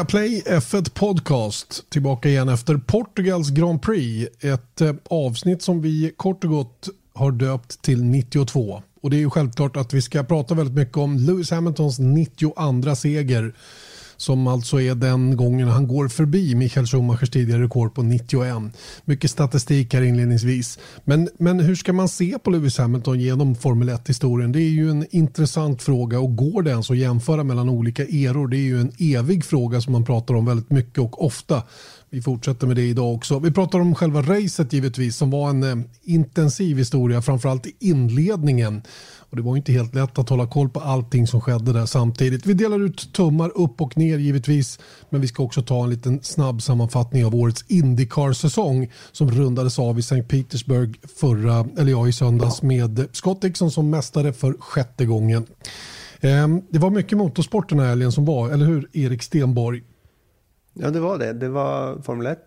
Viaplay F1 Podcast tillbaka igen efter Portugals Grand Prix. Ett eh, avsnitt som vi kort och gott har döpt till 92. Och det är ju självklart att vi ska prata väldigt mycket om Lewis Hamiltons 92 seger som alltså är den gången han går förbi Michael Schumachers tidigare rekord på 91. Mycket statistik här inledningsvis. Men, men hur ska man se på Lewis Hamilton genom Formel 1-historien? Det är ju en intressant fråga och går det ens att jämföra mellan olika eror? Det är ju en evig fråga som man pratar om väldigt mycket och ofta. Vi fortsätter med det idag också. Vi pratar om själva racet givetvis som var en eh, intensiv historia, framförallt i inledningen. Och det var inte helt lätt att hålla koll på allting som skedde där samtidigt. Vi delar ut tummar upp och ner givetvis. Men vi ska också ta en liten snabb sammanfattning av årets Indycar-säsong som rundades av i St. Petersburg förra, eller ja, i söndags med Scott Dixon som mästare för sjätte gången. Ehm, det var mycket motorsport den här helgen som var, eller hur Erik Stenborg? Ja, det var det. Det var Formel 1,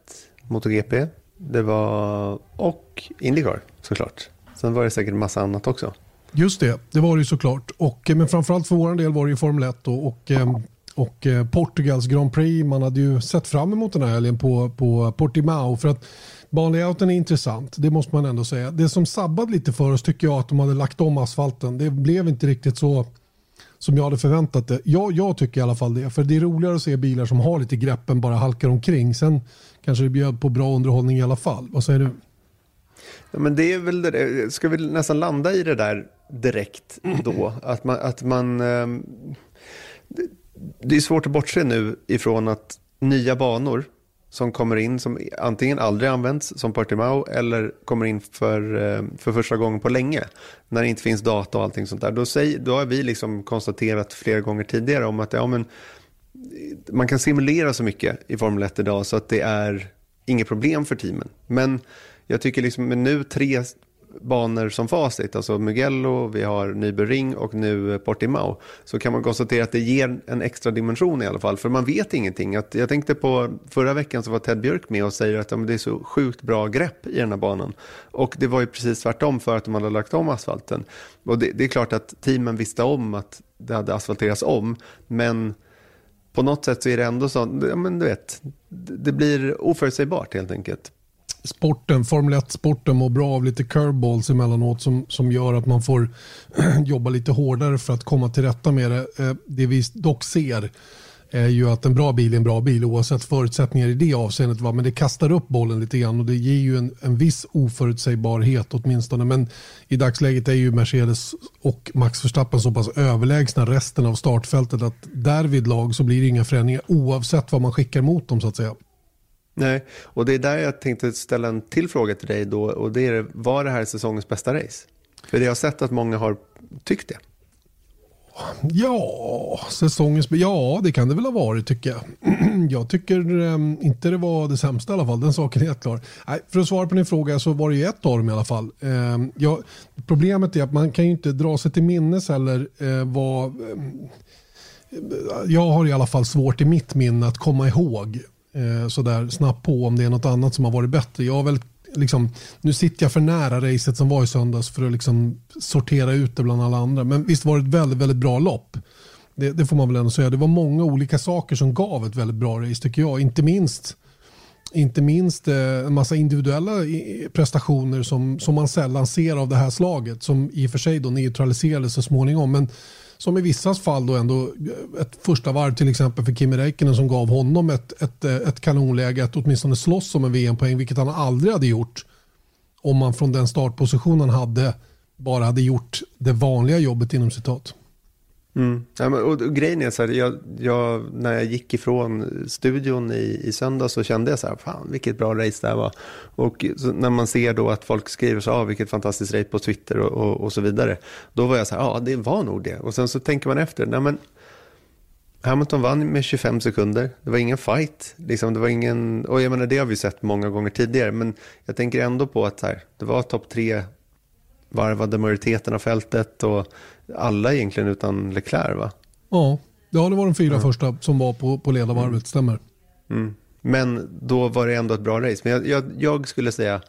MotoGP, det var och Indycar såklart. Sen var det säkert en massa annat också. Just det, det var det ju såklart. Och, eh, men framförallt för vår del var det ju Formel 1 och, och, eh, och eh, Portugals Grand Prix. Man hade ju sett fram emot den här helgen på, på Portimao för att banlayouten är intressant, det måste man ändå säga. Det som sabbade lite för oss tycker jag att de hade lagt om asfalten. Det blev inte riktigt så som jag hade förväntat det. Jag, jag tycker i alla fall det, för det är roligare att se bilar som har lite greppen bara halkar omkring. Sen kanske det bjöd på bra underhållning i alla fall. Vad säger du? Ja, men det är väl det, ska vi nästan landa i det där direkt då? Att man, att man ehm, det är svårt att bortse nu ifrån att nya banor som kommer in som antingen aldrig används som Portimao eller kommer in för, ehm, för första gången på länge. När det inte finns data och allting sånt där. Då, säg, då har vi liksom konstaterat flera gånger tidigare om att ja, men, man kan simulera så mycket i Formel 1 idag så att det är inget problem för teamen. Men jag tycker liksom med nu tre banor som facit, alltså Mugello, vi har Nybyring och nu eh, Portimao, så kan man konstatera att det ger en extra dimension i alla fall, för man vet ingenting. Att, jag tänkte på förra veckan så var Ted Björk med och säger att ja, det är så sjukt bra grepp i den här banan. Och det var ju precis tvärtom för att de hade lagt om asfalten. Och det, det är klart att teamen visste om att det hade asfalterats om, men på något sätt så är det ändå så, ja, men du vet, det blir oförutsägbart helt enkelt sporten, Formel 1-sporten mår bra av lite curveballs emellanåt som, som gör att man får jobba lite hårdare för att komma till rätta med det. Eh, det vi dock ser är ju att en bra bil är en bra bil oavsett förutsättningar i det avseendet. Va? Men det kastar upp bollen lite grann och det ger ju en, en viss oförutsägbarhet åtminstone. Men i dagsläget är ju Mercedes och Max Verstappen så pass överlägsna resten av startfältet att därvid lag så blir det inga förändringar oavsett vad man skickar mot dem så att säga. Nej, och det är där jag tänkte ställa en till fråga till dig då. Och det är, var det här säsongens bästa race? För jag har sett att många har tyckt det. Ja, säsongens... Ja, det kan det väl ha varit tycker jag. Jag tycker um, inte det var det sämsta i alla fall. Den saken är helt klar. Nej, för att svara på din fråga så var det ju ett av dem i alla fall. Um, ja, problemet är att man kan ju inte dra sig till minnes heller uh, vad... Um, jag har i alla fall svårt i mitt minne att komma ihåg eh, sådär snabbt på om det är något annat som har varit bättre. Jag har väl liksom, nu sitter jag för nära racet som var i söndags för att liksom sortera ut det bland alla andra. Men visst var det ett väldigt, väldigt bra lopp. Det, det, får man väl ändå säga. Det var många olika saker som gav ett väldigt bra race tycker jag. Inte minst, inte minst eh, en massa individuella prestationer som, som man sällan ser av det här slaget. Som i och för sig då neutraliserades så småningom. Men som i vissa fall då ändå eh, ett första varv till exempel för Kimi Räikkönen som gav honom ett, ett, eh, ett kanonläge att åtminstone slåss om en VM-poäng vilket han aldrig hade gjort om man från den startpositionen hade bara hade gjort det vanliga jobbet inom citat. Mm. Ja, men, och, och, grejen är så här, jag, jag, när jag gick ifrån studion i, i söndag så kände jag så här, fan vilket bra race det här var. Och när man ser då att folk skriver så, ah, vilket fantastiskt race på Twitter och, och, och så vidare. Då var jag så här, ja det var nog det. Och sen så tänker man efter, nej men Hamilton vann med 25 sekunder. Det var ingen fight. Liksom, det var ingen, och jag menar, det har vi sett många gånger tidigare. Men jag tänker ändå på att här, det var topp tre varvade majoriteten av fältet och alla egentligen utan Leclerc va? Ja, ja det var de fyra ja. första som var på, på ledarvarvet, mm. stämmer. Mm. Men då var det ändå ett bra race. Men jag, jag, jag, skulle säga,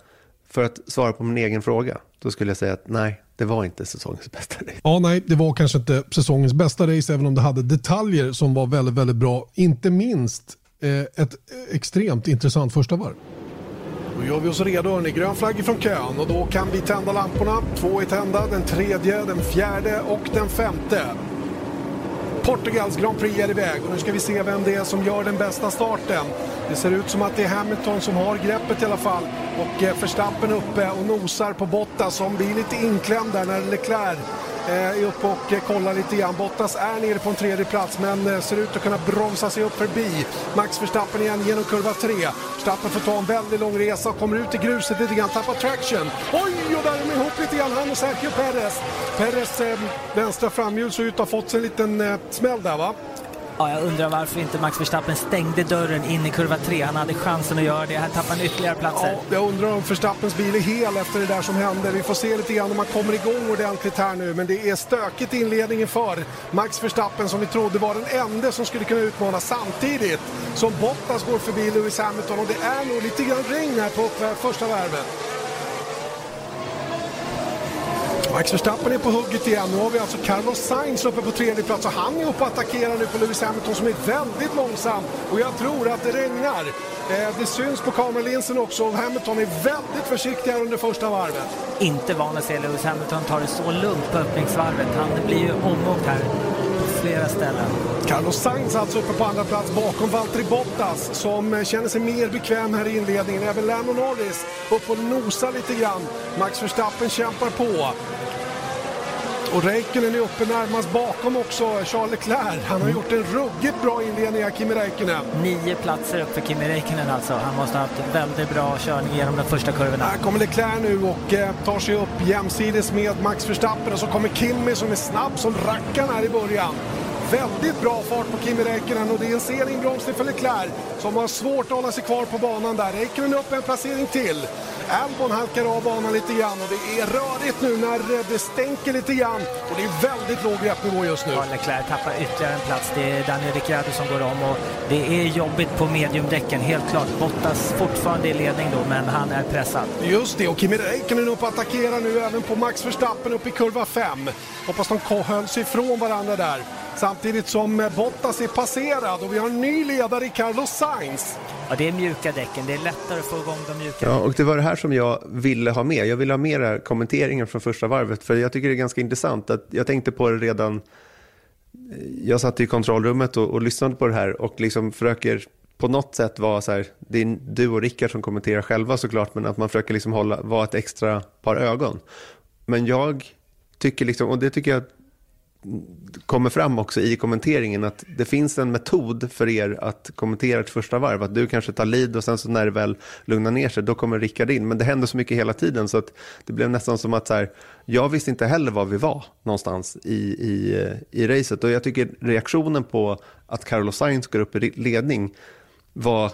för att svara på min egen fråga, då skulle jag säga att nej, det var inte säsongens bästa race. Ja, nej, det var kanske inte säsongens bästa race, även om det hade detaljer som var väldigt, väldigt bra. Inte minst eh, ett extremt intressant första varv. Då gör vi oss redo, hörni. Grön flagg från kön och då kan vi tända lamporna. Två är tända, den tredje, den fjärde och den femte. Portugals Grand Prix är iväg och nu ska vi se vem det är som gör den bästa starten. Det ser ut som att det är Hamilton som har greppet i alla fall. Och eh, Verstappen uppe och nosar på Bottas som blir lite inklämd där när Leclerc Eh, är uppe och kollar lite grann. Bottas är nere på en tredje plats men eh, ser ut att kunna bromsa sig upp förbi Max Verstappen igen genom kurva 3. Verstappen får ta en väldigt lång resa och kommer ut i gruset lite grann, tappar traction. Oj, och där är de ihop lite grann, han och Sergio Perez. Perez eh, vänstra framhjul ser ut att ha fått sig en liten eh, smäll där va? Ja, jag undrar varför inte Max Verstappen stängde dörren in i kurva 3. Han hade chansen att göra det. Här tappar han ytterligare platser. Ja, jag undrar om Verstappens bil är hel efter det där som hände. Vi får se lite grann om han kommer igång ordentligt här nu. Men det är stökigt i inledningen för Max Verstappen som vi trodde var den enda som skulle kunna utmana samtidigt som Bottas går förbi Lewis Hamilton. Och det är nog lite grann regn här på första värvet. Max Verstappen är på hugget igen. Nu har vi alltså Carlos Sainz uppe på tredje plats och han är uppe och attackerar nu på Lewis Hamilton som är väldigt långsam. Och jag tror att det regnar. Eh, det syns på kameralinsen också och Hamilton är väldigt försiktig här under första varvet. Inte van att se Lewis Hamilton ta det så lugnt på öppningsvarvet. Han blir ju omåkt här på flera ställen. Carlos Sainz alltså uppe på andra plats bakom Valtteri Bottas som eh, känner sig mer bekväm här i inledningen. Även Lando Norris upp och nosar lite grann. Max Verstappen kämpar på. Och Räikkönen är uppe närmast bakom också, Charles Leclerc. Han har gjort en ruggigt bra inledning Kimi Räikkönen. Nio platser upp för Kimi Räikkönen alltså. Han måste ha haft väldigt bra körning genom de första kurvorna. Här kommer Leclerc nu och eh, tar sig upp jämsides med Max Verstappen och så kommer Kimi som är snabb som rackarn här i början. Väldigt bra fart på Kimi Räikkönen och det är en sen inbromsning för Leclerc som har svårt att hålla sig kvar på banan där. Räikkönen upp en placering till. Albon halkar av banan lite grann och det är rörigt nu när det stänker lite grann och det är väldigt låg greppnivå just nu. Ja, Leclerc tappar ytterligare en plats. Det är Daniel Ricciardo som går om och det är jobbigt på mediumdäcken, helt klart. Bottas fortfarande i ledning då, men han är pressad. Just det, och Kimi Räikkönen upp och attackerar nu även på Max Verstappen upp i kurva 5. Hoppas de höll sig ifrån varandra där. Samtidigt som Bottas är passerad och vi har en ny ledare i Carlos Sainz. Ja, det är mjuka däcken. Det är lättare att få igång de mjuka. Ja, och det var det här som jag ville ha med. Jag ville ha med kommenteringen från första varvet, för jag tycker det är ganska intressant. att Jag tänkte på det redan, jag satt i kontrollrummet och, och lyssnade på det här och liksom försöker på något sätt vara så här, det är du och Rickard som kommenterar själva såklart, men att man försöker liksom hålla, vara ett extra par ögon. Men jag tycker liksom, och det tycker jag kommer fram också i kommenteringen att det finns en metod för er att kommentera ett första varv. Att du kanske tar lead och sen så när det väl lugnar ner sig då kommer Rickard in. Men det händer så mycket hela tiden så att det blev nästan som att så här, jag visste inte heller var vi var någonstans i, i, i racet. Och jag tycker reaktionen på att Carlos Sainz går upp i ledning var,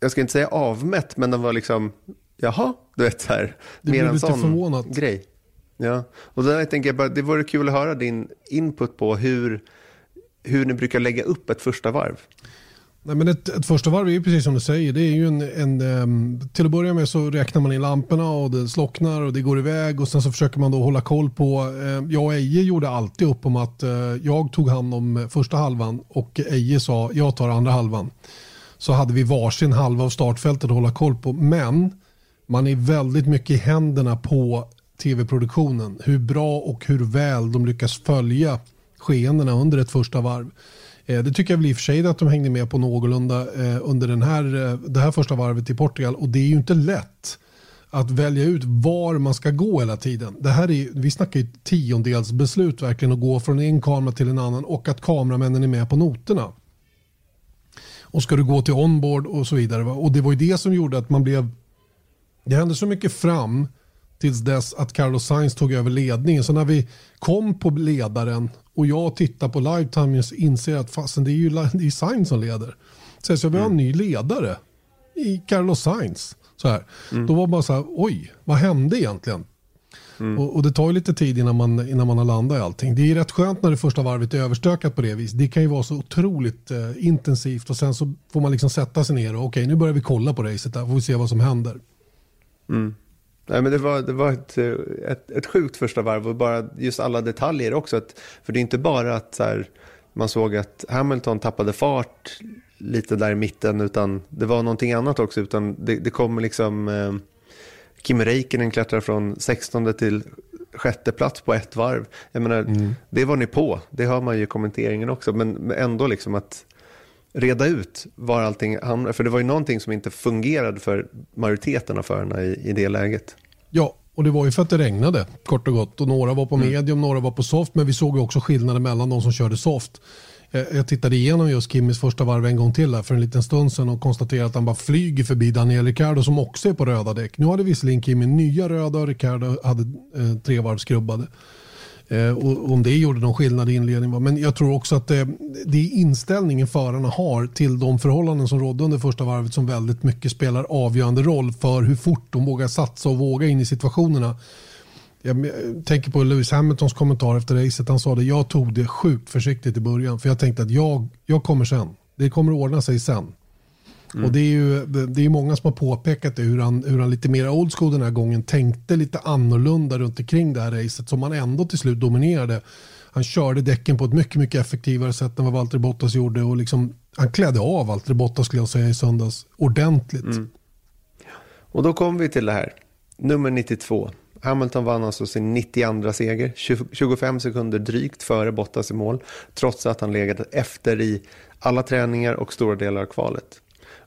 jag ska inte säga avmätt, men den var liksom, jaha, du vet så här, det mer en sån förvånat. grej. Ja, och där tänker jag bara, det vore kul att höra din input på hur, hur ni brukar lägga upp ett första varv. Nej, men ett, ett första varv är ju precis som du säger. Det är ju en, en, ehm, till att börja med så räknar man in lamporna och det slocknar och det går iväg och sen så försöker man då hålla koll på. Eh, jag och Eje gjorde alltid upp om att eh, jag tog hand om första halvan och Eje sa jag tar andra halvan. Så hade vi varsin halva av startfältet att hålla koll på. Men man är väldigt mycket i händerna på tv-produktionen. Hur bra och hur väl de lyckas följa skeendena under ett första varv. Eh, det tycker jag väl i och för sig att de hängde med på någorlunda eh, under den här, eh, det här första varvet i Portugal. Och det är ju inte lätt att välja ut var man ska gå hela tiden. Det här är, vi snackar ju tiondelsbeslut verkligen att gå från en kamera till en annan och att kameramännen är med på noterna. Och ska du gå till onboard och så vidare. Och det var ju det som gjorde att man blev... Det hände så mycket fram tills dess att Carlos Sainz tog över ledningen. Så när vi kom på ledaren och jag tittar på live inser jag att fasen, det är ju det är Sainz som leder. Så, så vi har en ny ledare i Carlos Sainz. Så här. Mm. Då var bara så här, oj, vad hände egentligen? Mm. Och, och, det tar ju lite tid innan man, innan man har landat i allting. Det är rätt skönt när det första varvet är överstökat på det viset. Det kan ju vara så otroligt eh, intensivt och sen så får man liksom sätta sig ner och okej, okay, nu börjar vi kolla på racet där, får vi se vad som händer. Mm. Nej, men det var, det var ett, ett, ett sjukt första varv och bara just alla detaljer också. Att, för det är inte bara att så här, man såg att Hamilton tappade fart lite där i mitten utan det var någonting annat också. Utan det, det kommer liksom eh, Kim Räikkönen klättrar från 16 till sjätte plats på ett varv. Jag menar, mm. det var ni på. Det hör man ju i kommenteringen också. Men ändå liksom att reda ut var allting hamnar. För det var ju någonting som inte fungerade för majoriteten av förarna i, i det läget. Ja, och det var ju för att det regnade kort och gott. Och några var på mm. medium, mm. några var på soft. Men vi såg ju också skillnaden mellan de som körde soft. Jag tittade igenom just Kimmys första varv en gång till här för en liten stund sedan och konstaterade att han bara flyger förbi Daniel Ricciardo som också är på röda däck. Nu hade visserligen Kimmy nya röda och Ricciardo hade eh, tre varv skrubbade. Eh, och om det gjorde någon skillnad i inledningen. Men jag tror också att det, det är inställningen förarna har till de förhållanden som rådde under första varvet som väldigt mycket spelar avgörande roll för hur fort de vågar satsa och våga in i situationerna. Jag tänker på Lewis Hamiltons kommentar efter racet. Han sa det, jag tog det sjukt försiktigt i början. För jag tänkte att jag, jag kommer sen. Det kommer att ordna sig sen. Mm. Och det är ju det är många som har påpekat det, hur han, hur han lite mer old school den här gången tänkte lite annorlunda runt omkring det här racet som han ändå till slut dominerade. Han körde däcken på ett mycket, mycket effektivare sätt än vad Valtteri Bottas gjorde och liksom, han klädde av Valtteri Bottas skulle jag säga i söndags ordentligt. Mm. Och då kommer vi till det här, nummer 92. Hamilton vann alltså sin 92 seger, 25 sekunder drygt före Bottas i mål, trots att han legat efter i alla träningar och stora delar av kvalet.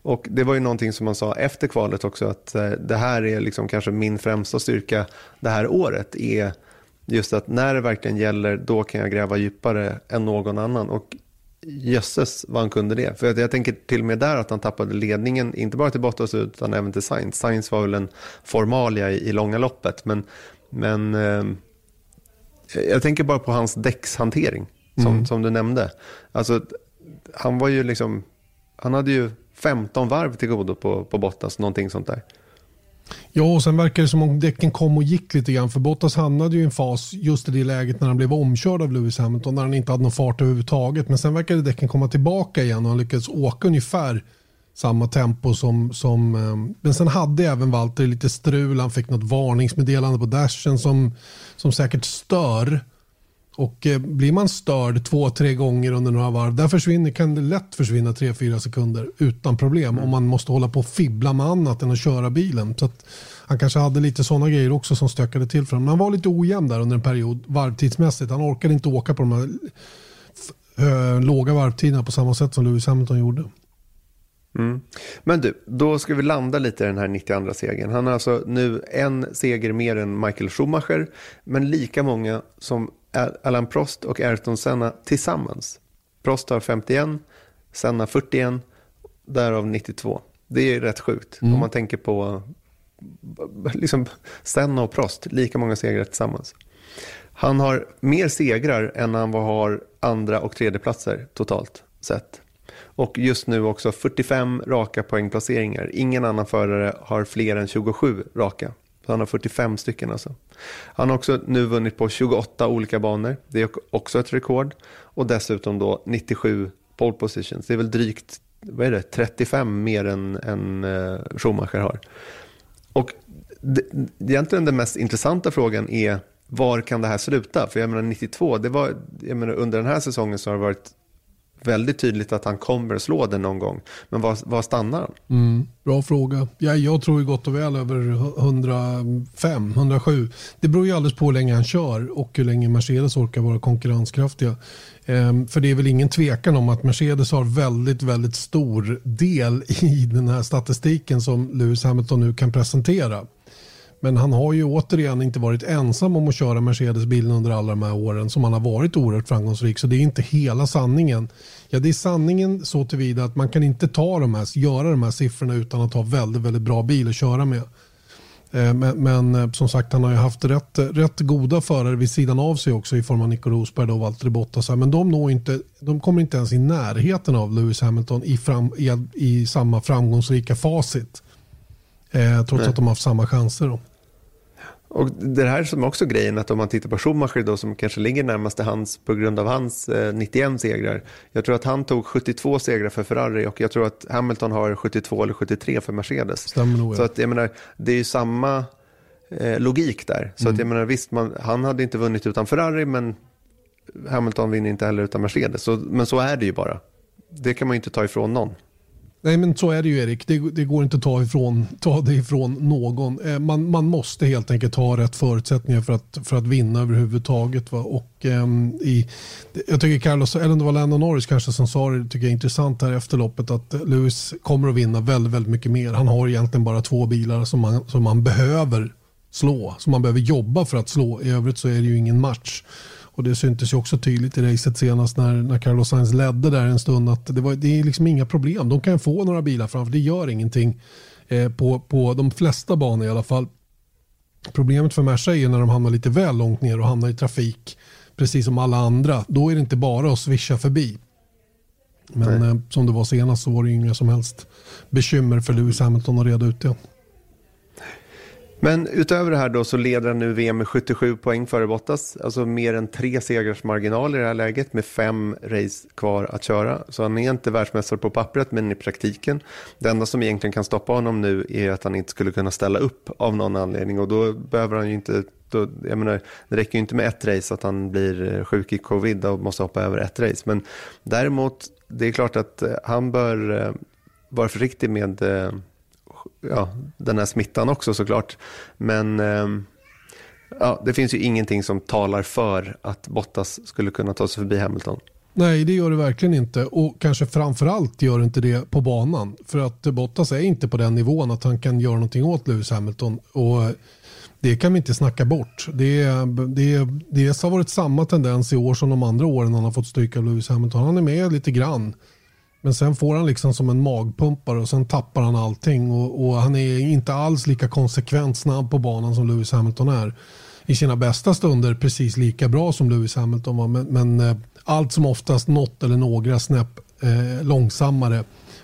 Och det var ju någonting som man sa efter kvalet också, att eh, det här är liksom kanske min främsta styrka det här året, är just att när det verkligen gäller, då kan jag gräva djupare än någon annan. Och jösses vad han kunde det. För jag tänker till och med där att han tappade ledningen, inte bara till Bottas utan även till Sainz. Sainz var väl en formalia i, i långa loppet, men, men eh, jag tänker bara på hans däckshantering, som, mm. som du nämnde. Alltså, han var ju liksom, han hade ju 15 varv till godo på, på Bottas, någonting sånt där. Ja, och sen verkar det som om däcken kom och gick lite grann. För Bottas hamnade ju i en fas just i det läget när han blev omkörd av Lewis Hamilton. När han inte hade någon fart överhuvudtaget. Men sen verkade däcken komma tillbaka igen och han lyckades åka ungefär samma tempo som... som eh, men sen hade även Walter lite strul. Han fick något varningsmeddelande på dashen som, som säkert stör. Och eh, blir man störd två, tre gånger under några varv, där försvinner, kan det lätt försvinna tre, fyra sekunder utan problem. Mm. Om man måste hålla på och fibbla med annat än att köra bilen. Så han kanske hade lite sådana grejer också som stökade till för honom. Han var lite ojämn där under en period varvtidsmässigt. Han orkade inte åka på de här äh, låga varvtiderna på samma sätt som Lewis Hamilton gjorde. Mm. Men du, då ska vi landa lite i den här 92 segern. Han har alltså nu en seger mer än Michael Schumacher, men lika många som Alan Prost och Ayrton Senna tillsammans. Prost har 51, Senna 41, därav 92. Det är rätt sjukt mm. om man tänker på liksom Senna och Prost, lika många segrar tillsammans. Han har mer segrar än han har andra och tredje platser totalt sett. Och just nu också 45 raka poängplaceringar. Ingen annan förare har fler än 27 raka. Så han har 45 stycken alltså. Han har också nu vunnit på 28 olika banor. Det är också ett rekord. Och dessutom då 97 pole positions. Det är väl drygt vad är det, 35 mer än, än eh, Schumacher har. Och det, egentligen den mest intressanta frågan är var kan det här sluta? För jag menar 92, det var, jag menar, under den här säsongen så har det varit väldigt tydligt att han kommer slå den någon gång. Men var, var stannar han? Mm, bra fråga. Ja, jag tror ju gott och väl över 105, 107. Det beror ju alldeles på hur länge han kör och hur länge Mercedes orkar vara konkurrenskraftiga. Ehm, för det är väl ingen tvekan om att Mercedes har väldigt, väldigt stor del i den här statistiken som Lewis Hamilton nu kan presentera. Men han har ju återigen inte varit ensam om att köra Mercedes-bilen under alla de här åren som han har varit oerhört framgångsrik. Så det är inte hela sanningen. Ja, det är sanningen så tillvida att man kan inte ta de här, göra de här siffrorna utan att ha väldigt, väldigt bra bil att köra med. Eh, men, men, eh, som sagt, han har ju haft rätt, rätt goda förare vid sidan av sig också i form av Nico Rosberg och Valtteri Bottas. Men de, når inte, de kommer inte ens i närheten av Lewis Hamilton i, fram, i, i samma framgångsrika facit. Eh, trots Nej. att de har haft samma chanser. Då. Och det här som också grejen att om man tittar på Schumacher då som kanske ligger närmast hans på grund av hans eh, 91 segrar. Jag tror att han tog 72 segrar för Ferrari och jag tror att Hamilton har 72 eller 73 för Mercedes. Stämmer. Så att jag menar, det är ju samma eh, logik där. Så mm. att jag menar visst, man, han hade inte vunnit utan Ferrari men Hamilton vinner inte heller utan Mercedes. Så, men så är det ju bara. Det kan man ju inte ta ifrån någon. Nej men så är det ju Erik. Det, det går inte att ta, ifrån, ta det ifrån någon. Eh, man, man måste helt enkelt ha rätt förutsättningar för att, för att vinna överhuvudtaget. Va? Och, um, i, jag tycker Carlos, eller det var Lennon Norris kanske som sa det, tycker jag är intressant här efter loppet att Lewis kommer att vinna väldigt, väldigt mycket mer. Han har egentligen bara två bilar som man, som man behöver slå, som man behöver jobba för att slå. I övrigt så är det ju ingen match. Och det syntes ju också tydligt i racet senast när, när Carlos Sainz ledde där en stund att det, var, det är liksom inga problem. De kan få några bilar framför, det gör ingenting eh, på, på de flesta banor i alla fall. Problemet för Merca är när de hamnar lite väl långt ner och hamnar i trafik precis som alla andra. Då är det inte bara att svischa förbi. Men eh, som det var senast så var det inga som helst bekymmer för Lewis Hamilton att reda ut det. Men utöver det här då så leder han nu VM med 77 poäng före Bottas. Alltså mer än tre segrars marginal i det här läget med fem race kvar att köra. Så han är inte världsmästare på pappret men i praktiken. Det enda som egentligen kan stoppa honom nu är att han inte skulle kunna ställa upp av någon anledning och då behöver han ju inte då, jag menar, det räcker ju inte med ett race att han blir eh, sjuk i covid och måste hoppa över ett race. Men däremot, det är klart att eh, han bör eh, vara försiktig med eh, ja, den här smittan också såklart. Men eh, ja, det finns ju ingenting som talar för att Bottas skulle kunna ta sig förbi Hamilton. Nej, det gör det verkligen inte. Och kanske framförallt gör det inte det på banan. För att Bottas är inte på den nivån att han kan göra någonting åt Lewis Hamilton. Och det kan vi inte snacka bort. Det, det, det har varit samma tendens i år som de andra åren han har fått stryka Lewis Hamilton. Han är med lite grann. Men sen får han liksom som en magpumpare och sen tappar han allting. Och, och, han är inte alls lika konsekvent snabb på banan som Lewis Hamilton är. I sina bästa stunder precis lika bra som Lewis Hamilton var. Men, men eh, allt som oftast något eller några snäpp eh, långsammare.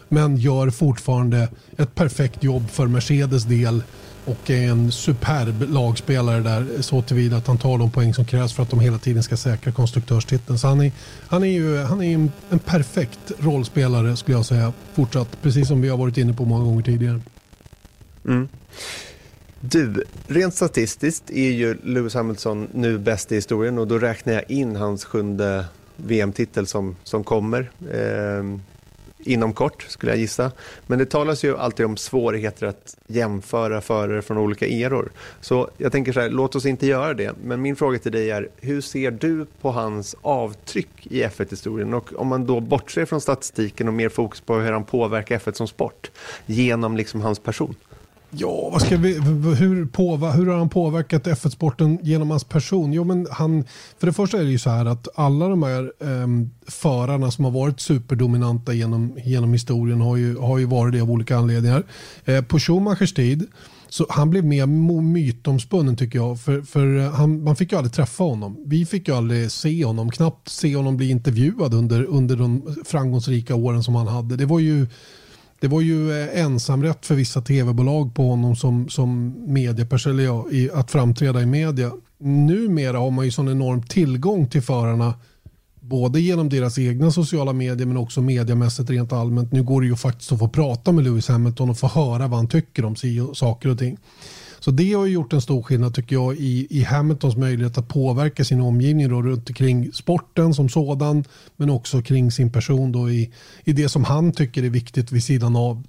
Men gör fortfarande ett perfekt jobb för Mercedes del och är en superb lagspelare där så tillvida att han tar de poäng som krävs för att de hela tiden ska säkra konstruktörstiteln. Så han är, han är ju han är en, en perfekt rollspelare skulle jag säga fortsatt, precis som vi har varit inne på många gånger tidigare. Mm. Du, rent statistiskt är ju Lewis Hamilton nu bäst i historien och då räknar jag in hans sjunde VM-titel som, som kommer. Eh, inom kort skulle jag gissa. Men det talas ju alltid om svårigheter att jämföra förare från olika eror. Så jag tänker så här, låt oss inte göra det. Men min fråga till dig är, hur ser du på hans avtryck i F1-historien? Och om man då bortser från statistiken och mer fokus på hur han påverkar F1 som sport genom liksom hans person? Ja, vad ska vi, hur, påver, hur har han påverkat F1-sporten genom hans person? Jo, men han, för det första är det ju så här att alla de här eh, förarna som har varit superdominanta genom, genom historien har ju, har ju varit det av olika anledningar. Eh, på Schumachers tid så han blev mer mytomspunnen tycker jag. För, för han, man fick ju aldrig träffa honom. Vi fick ju aldrig se honom, knappt se honom bli intervjuad under, under de framgångsrika åren som han hade. Det var ju det var ju eh, ensamrätt för vissa tv-bolag på honom som, som medieperson, eller ja, i, att framträda i media. Numera har man ju sån enorm tillgång till förarna både genom deras egna sociala medier men också mediemässigt rent allmänt. Nu går det ju faktiskt att få prata med Lewis Hamilton och få höra vad han tycker om saker och ting. Så det har gjort en stor skillnad tycker jag i, i Hamiltons möjlighet att påverka sin omgivning då, runt omkring sporten som sådan men också kring sin person då i, i det som han tycker är viktigt vid sidan av.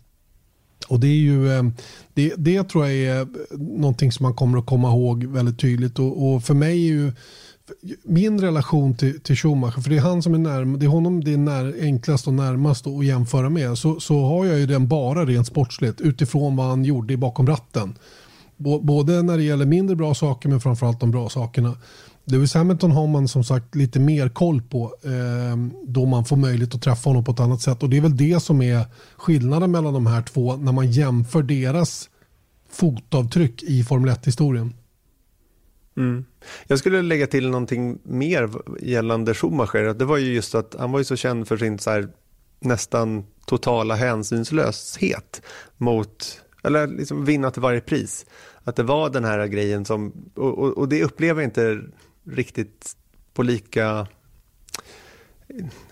Och det är ju eh, det, det tror jag är någonting som man kommer att komma ihåg väldigt tydligt och, och för mig är ju min relation till, till Schumacher, för det är han som är närm, det är honom det är när, enklast och närmast att jämföra med, så, så har jag ju den bara rent sportsligt utifrån vad han gjorde bakom ratten. Både när det gäller mindre bra saker men framförallt de bra sakerna. Lewis Hamilton har man som sagt lite mer koll på eh, då man får möjlighet att träffa honom på ett annat sätt. Och Det är väl det som är skillnaden mellan de här två när man jämför deras fotavtryck i Formel 1-historien. Mm. Jag skulle lägga till någonting mer gällande Schumacher. Det var ju just att han var ju så känd för sin så här, nästan totala hänsynslöshet mot eller liksom vinna till varje pris. Att det var den här grejen som, och, och, och det upplever jag inte riktigt på lika,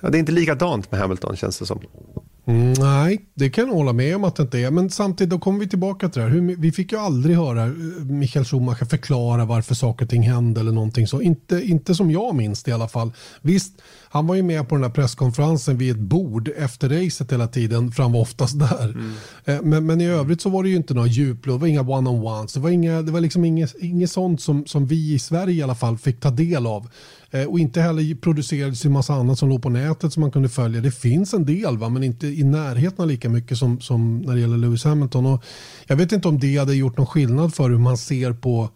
ja, det är inte likadant med Hamilton känns det som. Mm, nej, det kan jag hålla med om att det inte är. Men samtidigt då kommer vi tillbaka till det här. Vi fick ju aldrig höra eh, Michael Schumacher förklara varför saker och ting hände eller någonting så. Inte, inte som jag minns det i alla fall. Visst, han var ju med på den här presskonferensen vid ett bord efter racet hela tiden, för han var oftast där. Mm. Eh, men, men i övrigt så var det ju inte några djupled, det var inga one-on-ones, det var, inga, det var liksom inget, inget sånt som, som vi i Sverige i alla fall fick ta del av. Eh, och inte heller producerades en massa annat som låg på nätet som man kunde följa. Det finns en del, va? men inte i närheten lika mycket som, som när det gäller Lewis Hamilton. Och jag vet inte om det hade gjort någon skillnad för hur man ser på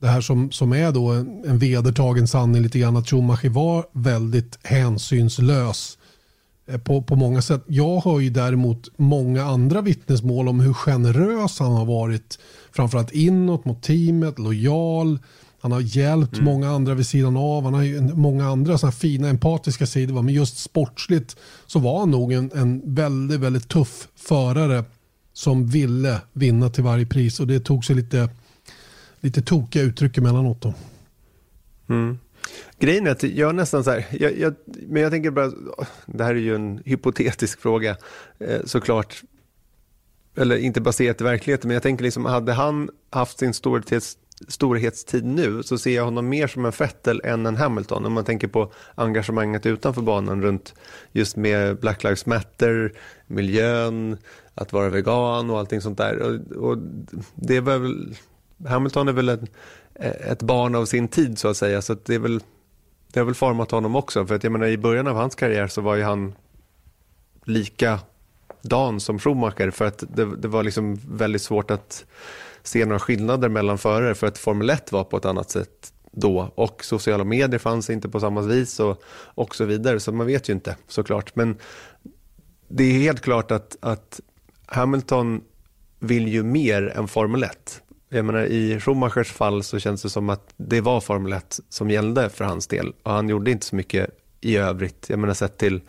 det här som, som är då en, en vedertagen sanning lite grann att Schumacher var väldigt hänsynslös eh, på, på många sätt. Jag har ju däremot många andra vittnesmål om hur generös han har varit. Framförallt inåt mot teamet, lojal. Han har hjälpt mm. många andra vid sidan av. Han har ju många andra såna fina empatiska sidor. Men just sportsligt så var han nog en, en väldigt, väldigt tuff förare som ville vinna till varje pris. Och det tog sig lite lite tokiga uttryck emellanåt. Då. Mm. Grejen är att jag nästan så här, jag, jag, men jag tänker bara, det här är ju en hypotetisk fråga eh, såklart, eller inte baserat i verkligheten, men jag tänker liksom, hade han haft sin storhets, storhetstid nu så ser jag honom mer som en Fettel än en Hamilton. Om man tänker på engagemanget utanför banan runt just med Black Lives Matter, miljön, att vara vegan och allting sånt där. Och, och det är väl Hamilton är väl en, ett barn av sin tid så att säga. Så att det, är väl, det har väl format honom också. För att jag menar, i början av hans karriär så var ju han lika dan som Schumacher. För att det, det var liksom väldigt svårt att se några skillnader mellan förare. För att Formel 1 var på ett annat sätt då. Och sociala medier fanns inte på samma vis och, och så vidare. Så man vet ju inte såklart. Men det är helt klart att, att Hamilton vill ju mer än Formel 1. Jag menar, I Schumachers fall så känns det som att det var Formel 1 som gällde för hans del. Och han gjorde inte så mycket i övrigt. Jag menar sett till,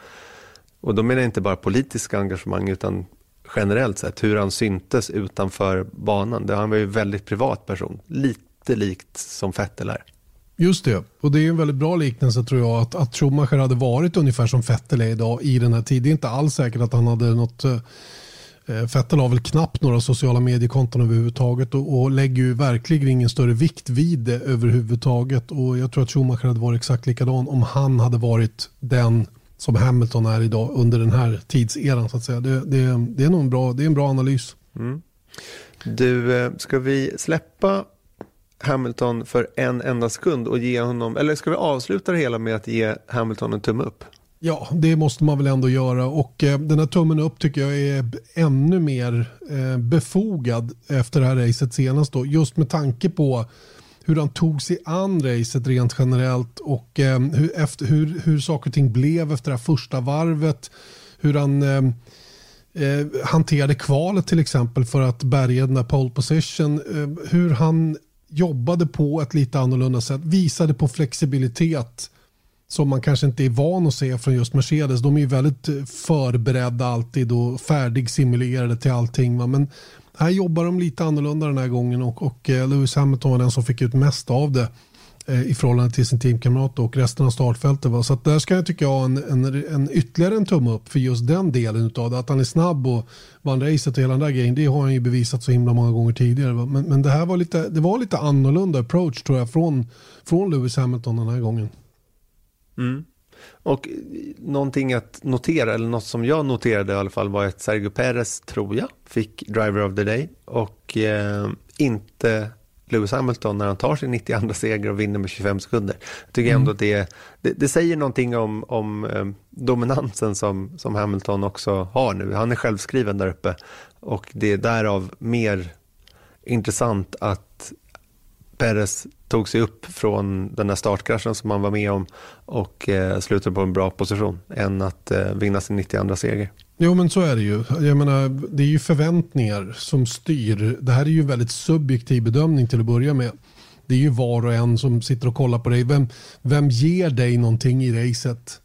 och då menar jag inte bara politiska engagemang utan generellt sett hur han syntes utanför banan. Han var ju en väldigt privat person. Lite likt som Vettel är. Just det, och det är en väldigt bra liknelse tror jag att, att Schumacher hade varit ungefär som Vettel är idag i den här tiden. Det är inte alls säkert att han hade något eh, eh, Fettel har väl knappt några sociala mediekonton överhuvudtaget och, och lägger ju verkligen ingen större vikt vid det överhuvudtaget. Och jag tror att Schumacher hade varit exakt likadan om han hade varit den som Hamilton är idag under den här tidseran. Så att säga. Det, det, det är nog en bra, det är en bra analys. Mm. Du, eh, ska vi släppa Hamilton för en enda sekund och ge honom, eller ska vi avsluta det hela med att ge Hamilton en tumme upp? Ja, det måste man väl ändå göra och eh, den här tummen upp tycker jag är ännu mer eh, befogad efter det här racet senast då. Just med tanke på hur han tog sig an racet rent generellt och eh, hur, efter, hur, hur saker och ting blev efter det här första varvet. Hur han eh, eh, hanterade kvalet till exempel för att bärga den där pole position. Eh, hur han jobbade på ett lite annorlunda sätt, visade på flexibilitet som man kanske inte är van att se från just Mercedes. De är ju väldigt eh, förberedda alltid och färdigsimulerade till allting. Va? Men här jobbar de lite annorlunda den här gången och, och eh, Lewis Hamilton var den som fick ut mest av det eh, i förhållande till sin teamkamrat och resten av startfältet. Va? Så att där ska jag tycka jag ha en, en, en, ytterligare en tumme upp för just den delen av det. Att han är snabb och vann racet och hela den där grejen. Det har han ju bevisat så himla många gånger tidigare. Va? Men, men det här var lite, det var lite annorlunda approach tror jag från, från Lewis Hamilton den här gången. Mm. Och någonting att notera, eller något som jag noterade i alla fall var att Sergio Perez, tror jag, fick Driver of the Day och eh, inte Lewis Hamilton när han tar sin 92 seger och vinner med 25 sekunder. Jag tycker ändå mm. att det, det, det, säger någonting om, om eh, dominansen som, som Hamilton också har nu. Han är självskriven där uppe och det är därav mer intressant att Perez tog sig upp från den där startkraschen som han var med om och eh, slutade på en bra position än att eh, vinna sin 92 seger. Jo men så är det ju. Jag menar, det är ju förväntningar som styr. Det här är ju en väldigt subjektiv bedömning till att börja med. Det är ju var och en som sitter och kollar på dig. Vem, vem ger dig någonting i racet?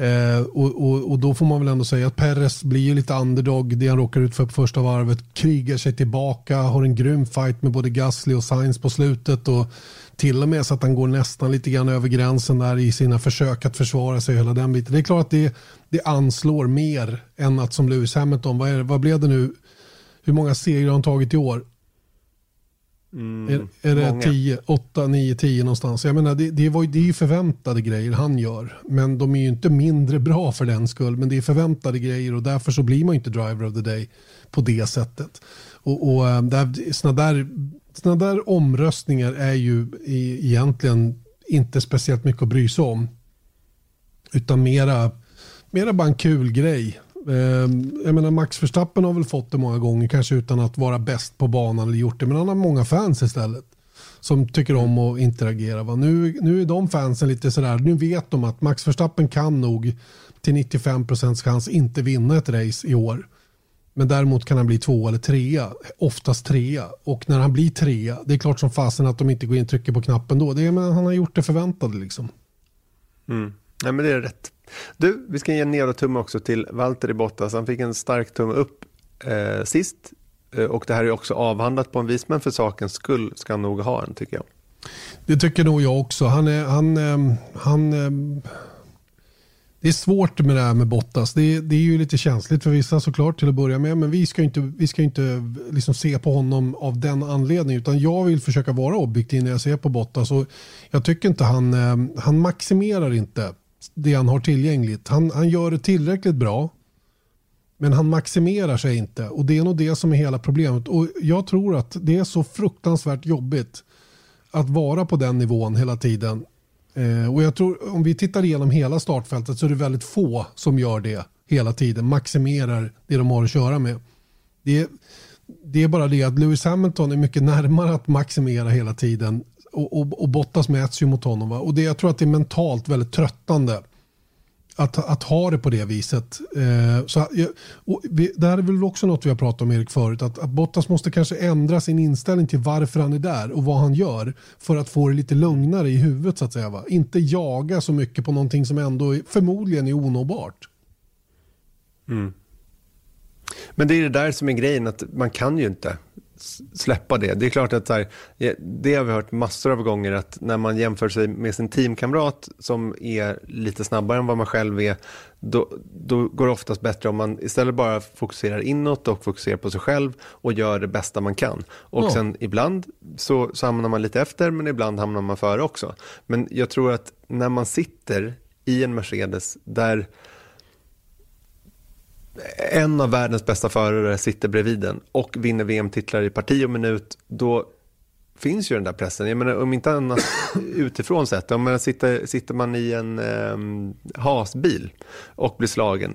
Eh, och, och, och, då får man väl ändå säga att Perez blir ju lite underdog. Det han råkar ut för på första varvet. Krigar sig tillbaka, har en grym fight med både Gasly och Sainz på slutet. Och till och med så att han går nästan lite grann över gränsen där i sina försök att försvara sig. Hela den biten. Det är klart att det, det anslår mer än att som Lewis Hamilton, vad, är, vad blev det nu? Hur många segrar har han tagit i år? Mm, är, är det 10, 8, 9, 10 någonstans? Jag menar, det, det, var, det är ju förväntade grejer han gör. Men de är ju inte mindre bra för den skull. Men det är förväntade grejer och därför så blir man inte driver of the day på det sättet. Och, och eh, där, såna, där, såna där omröstningar är ju egentligen inte speciellt mycket att bry sig om. Utan mera, mera bara en kul grej. Ehm, jag menar Max Verstappen har väl fått det många gånger, kanske utan att vara bäst på banan eller gjort det, men han har många fans istället som tycker om att interagera. Va? Nu, nu är de fansen lite sådär, nu vet de att Max Verstappen kan nog till 95% chans inte vinna ett race i år. Men däremot kan han bli två eller trea, oftast trea. Och när han blir trea, det är klart som fasen att de inte går in och trycker på knappen då. Det är, men han har gjort det förväntade liksom. Mm. Nej men det är rätt. Du, vi ska ge en nedotumme också till Valtteri Bottas. Han fick en stark tumme upp eh, sist. Eh, och det här är också avhandlat på en vis, men för sakens skull ska han nog ha en tycker jag. Det tycker nog jag också. Han är, han, ehm, han, ehm, det är svårt med det här med Bottas. Det är, det är ju lite känsligt för vissa såklart till att börja med. Men vi ska inte, vi ska inte liksom se på honom av den anledningen. Utan jag vill försöka vara objektiv när jag ser på Bottas. Och jag tycker inte han, ehm, han maximerar inte det han har tillgängligt. Han, han gör det tillräckligt bra. Men han maximerar sig inte och det är nog det som är hela problemet. Och jag tror att det är så fruktansvärt jobbigt att vara på den nivån hela tiden. Eh, och jag tror om vi tittar igenom hela startfältet så är det väldigt få som gör det hela tiden. Maximerar det de har att köra med. Det det är bara det att Lewis Hamilton är mycket närmare att maximera hela tiden och, och, och Bottas mäts ju mot honom. Va? Och det, jag tror att det är mentalt väldigt tröttande att, att ha det på det viset. Eh, så, och vi, det här är väl också något vi har pratat om Erik förut. Att, att Bottas måste kanske ändra sin inställning till varför han är där och vad han gör. För att få det lite lugnare i huvudet så att säga. Va? Inte jaga så mycket på någonting som ändå är, förmodligen är onåbart. Mm. Men det är det där som är grejen, att man kan ju inte släppa det. Det är klart att här, det har vi hört massor av gånger att när man jämför sig med sin teamkamrat som är lite snabbare än vad man själv är, då, då går det oftast bättre om man istället bara fokuserar inåt och fokuserar på sig själv och gör det bästa man kan. Och ja. sen ibland så, så hamnar man lite efter men ibland hamnar man före också. Men jag tror att när man sitter i en Mercedes där en av världens bästa förare sitter bredvid den och vinner VM-titlar i parti och minut, då finns ju den där pressen. Jag menar, om inte annat utifrån sett, om man sitter, sitter man i en eh, hasbil och blir slagen,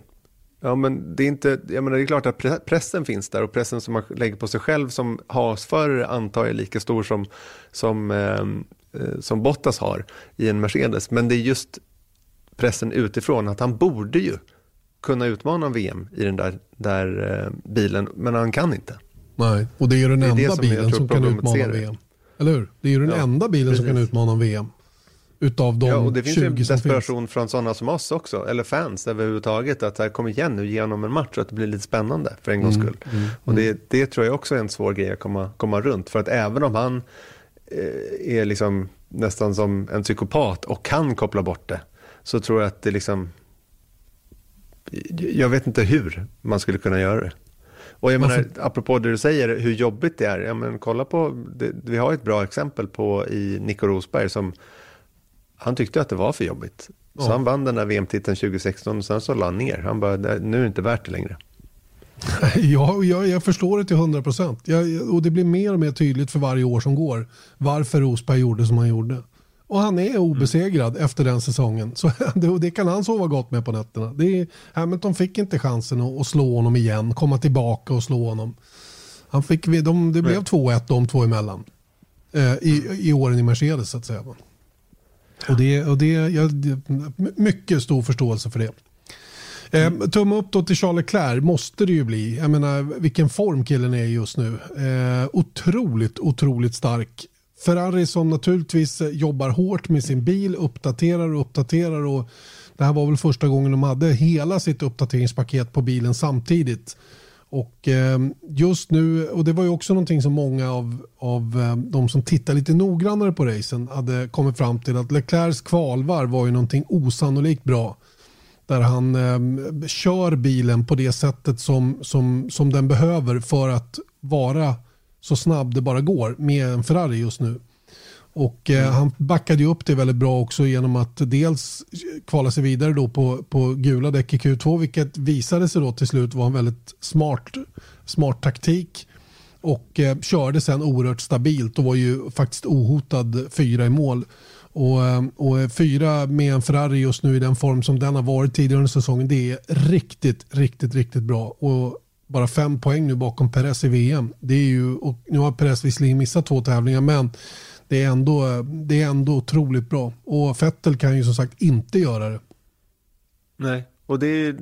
Ja, men det, är inte, jag menar, det är klart att pressen finns där och pressen som man lägger på sig själv som hasförare antar jag är lika stor som, som, ehm, eh, som Bottas har i en Mercedes. Men det är just pressen utifrån att han borde ju kunna utmana VM i den där, där eh, bilen, men han kan inte. Nej, och det är den det enda som bilen som kan utmana VM. Eller hur? Det är ju den ja, enda bilen precis. som kan utmana VM. Utav de ja, och det finns ju desperation finns. från sådana som oss också, eller fans överhuvudtaget, att här, kom igen nu, genom en match, så att det blir lite spännande för en gångs mm, skull. Mm, mm, och det, det tror jag också är en svår grej att komma, komma runt, för att även om han eh, är liksom nästan som en psykopat och kan koppla bort det, så tror jag att det liksom jag vet inte hur man skulle kunna göra det. Och jag menar, apropå det du säger, hur jobbigt det är. Ja, men kolla på, det, vi har ett bra exempel på i Nico Rosberg som, han tyckte att det var för jobbigt. Ja. Så han vann den där VM-titeln 2016 och sen så la han ner. Han bara, nu är det inte värt det längre. Ja, jag, jag förstår det till 100 procent. Och det blir mer och mer tydligt för varje år som går varför Rosberg gjorde som han gjorde. Och han är obesegrad mm. efter den säsongen. Så det, det, kan han sova gott med på nätterna. Det är, Hamilton fick inte chansen att, att, slå honom igen, komma tillbaka och slå honom. Han fick, de, det blev 2-1 de två emellan. Eh, i, I åren i Mercedes så att säga. Och det, och det, jag, mycket stor förståelse för det. Eh, mm. tumme upp då till Charles Leclerc måste det ju bli. Jag menar vilken form killen är just nu. Eh, otroligt, otroligt stark Ferrari som naturligtvis eh, jobbar hårt med sin bil, uppdaterar och uppdaterar. Och det här var väl första gången de hade hela sitt uppdateringspaket på bilen samtidigt. Och ehm, just nu, och det var ju också någonting som många av, av ehm, de som tittar lite noggrannare på racen hade kommit fram till att Leclercs kvalvar var ju någonting osannolikt bra. Där han eh, kör bilen på det sättet som, som, som den behöver för att vara så snabb det bara går med en Ferrari just nu. Och eh, mm. Han backade ju upp det väldigt bra också genom att dels kvala sig vidare då på, på gula däck i Q2 vilket visade sig då till slut vara en väldigt smart, smart taktik. Och eh, körde sen oerhört stabilt och var ju faktiskt ohotad fyra i mål. Och, eh, och fyra med en Ferrari just nu i den form som den har varit tidigare under säsongen det är riktigt, riktigt, riktigt bra. Och bara fem poäng nu bakom Perez i VM. Det är ju, och nu har Perez visserligen missat två tävlingar men det är, ändå, det är ändå otroligt bra. Och Fettel kan ju som sagt inte göra det. Nej, och det är,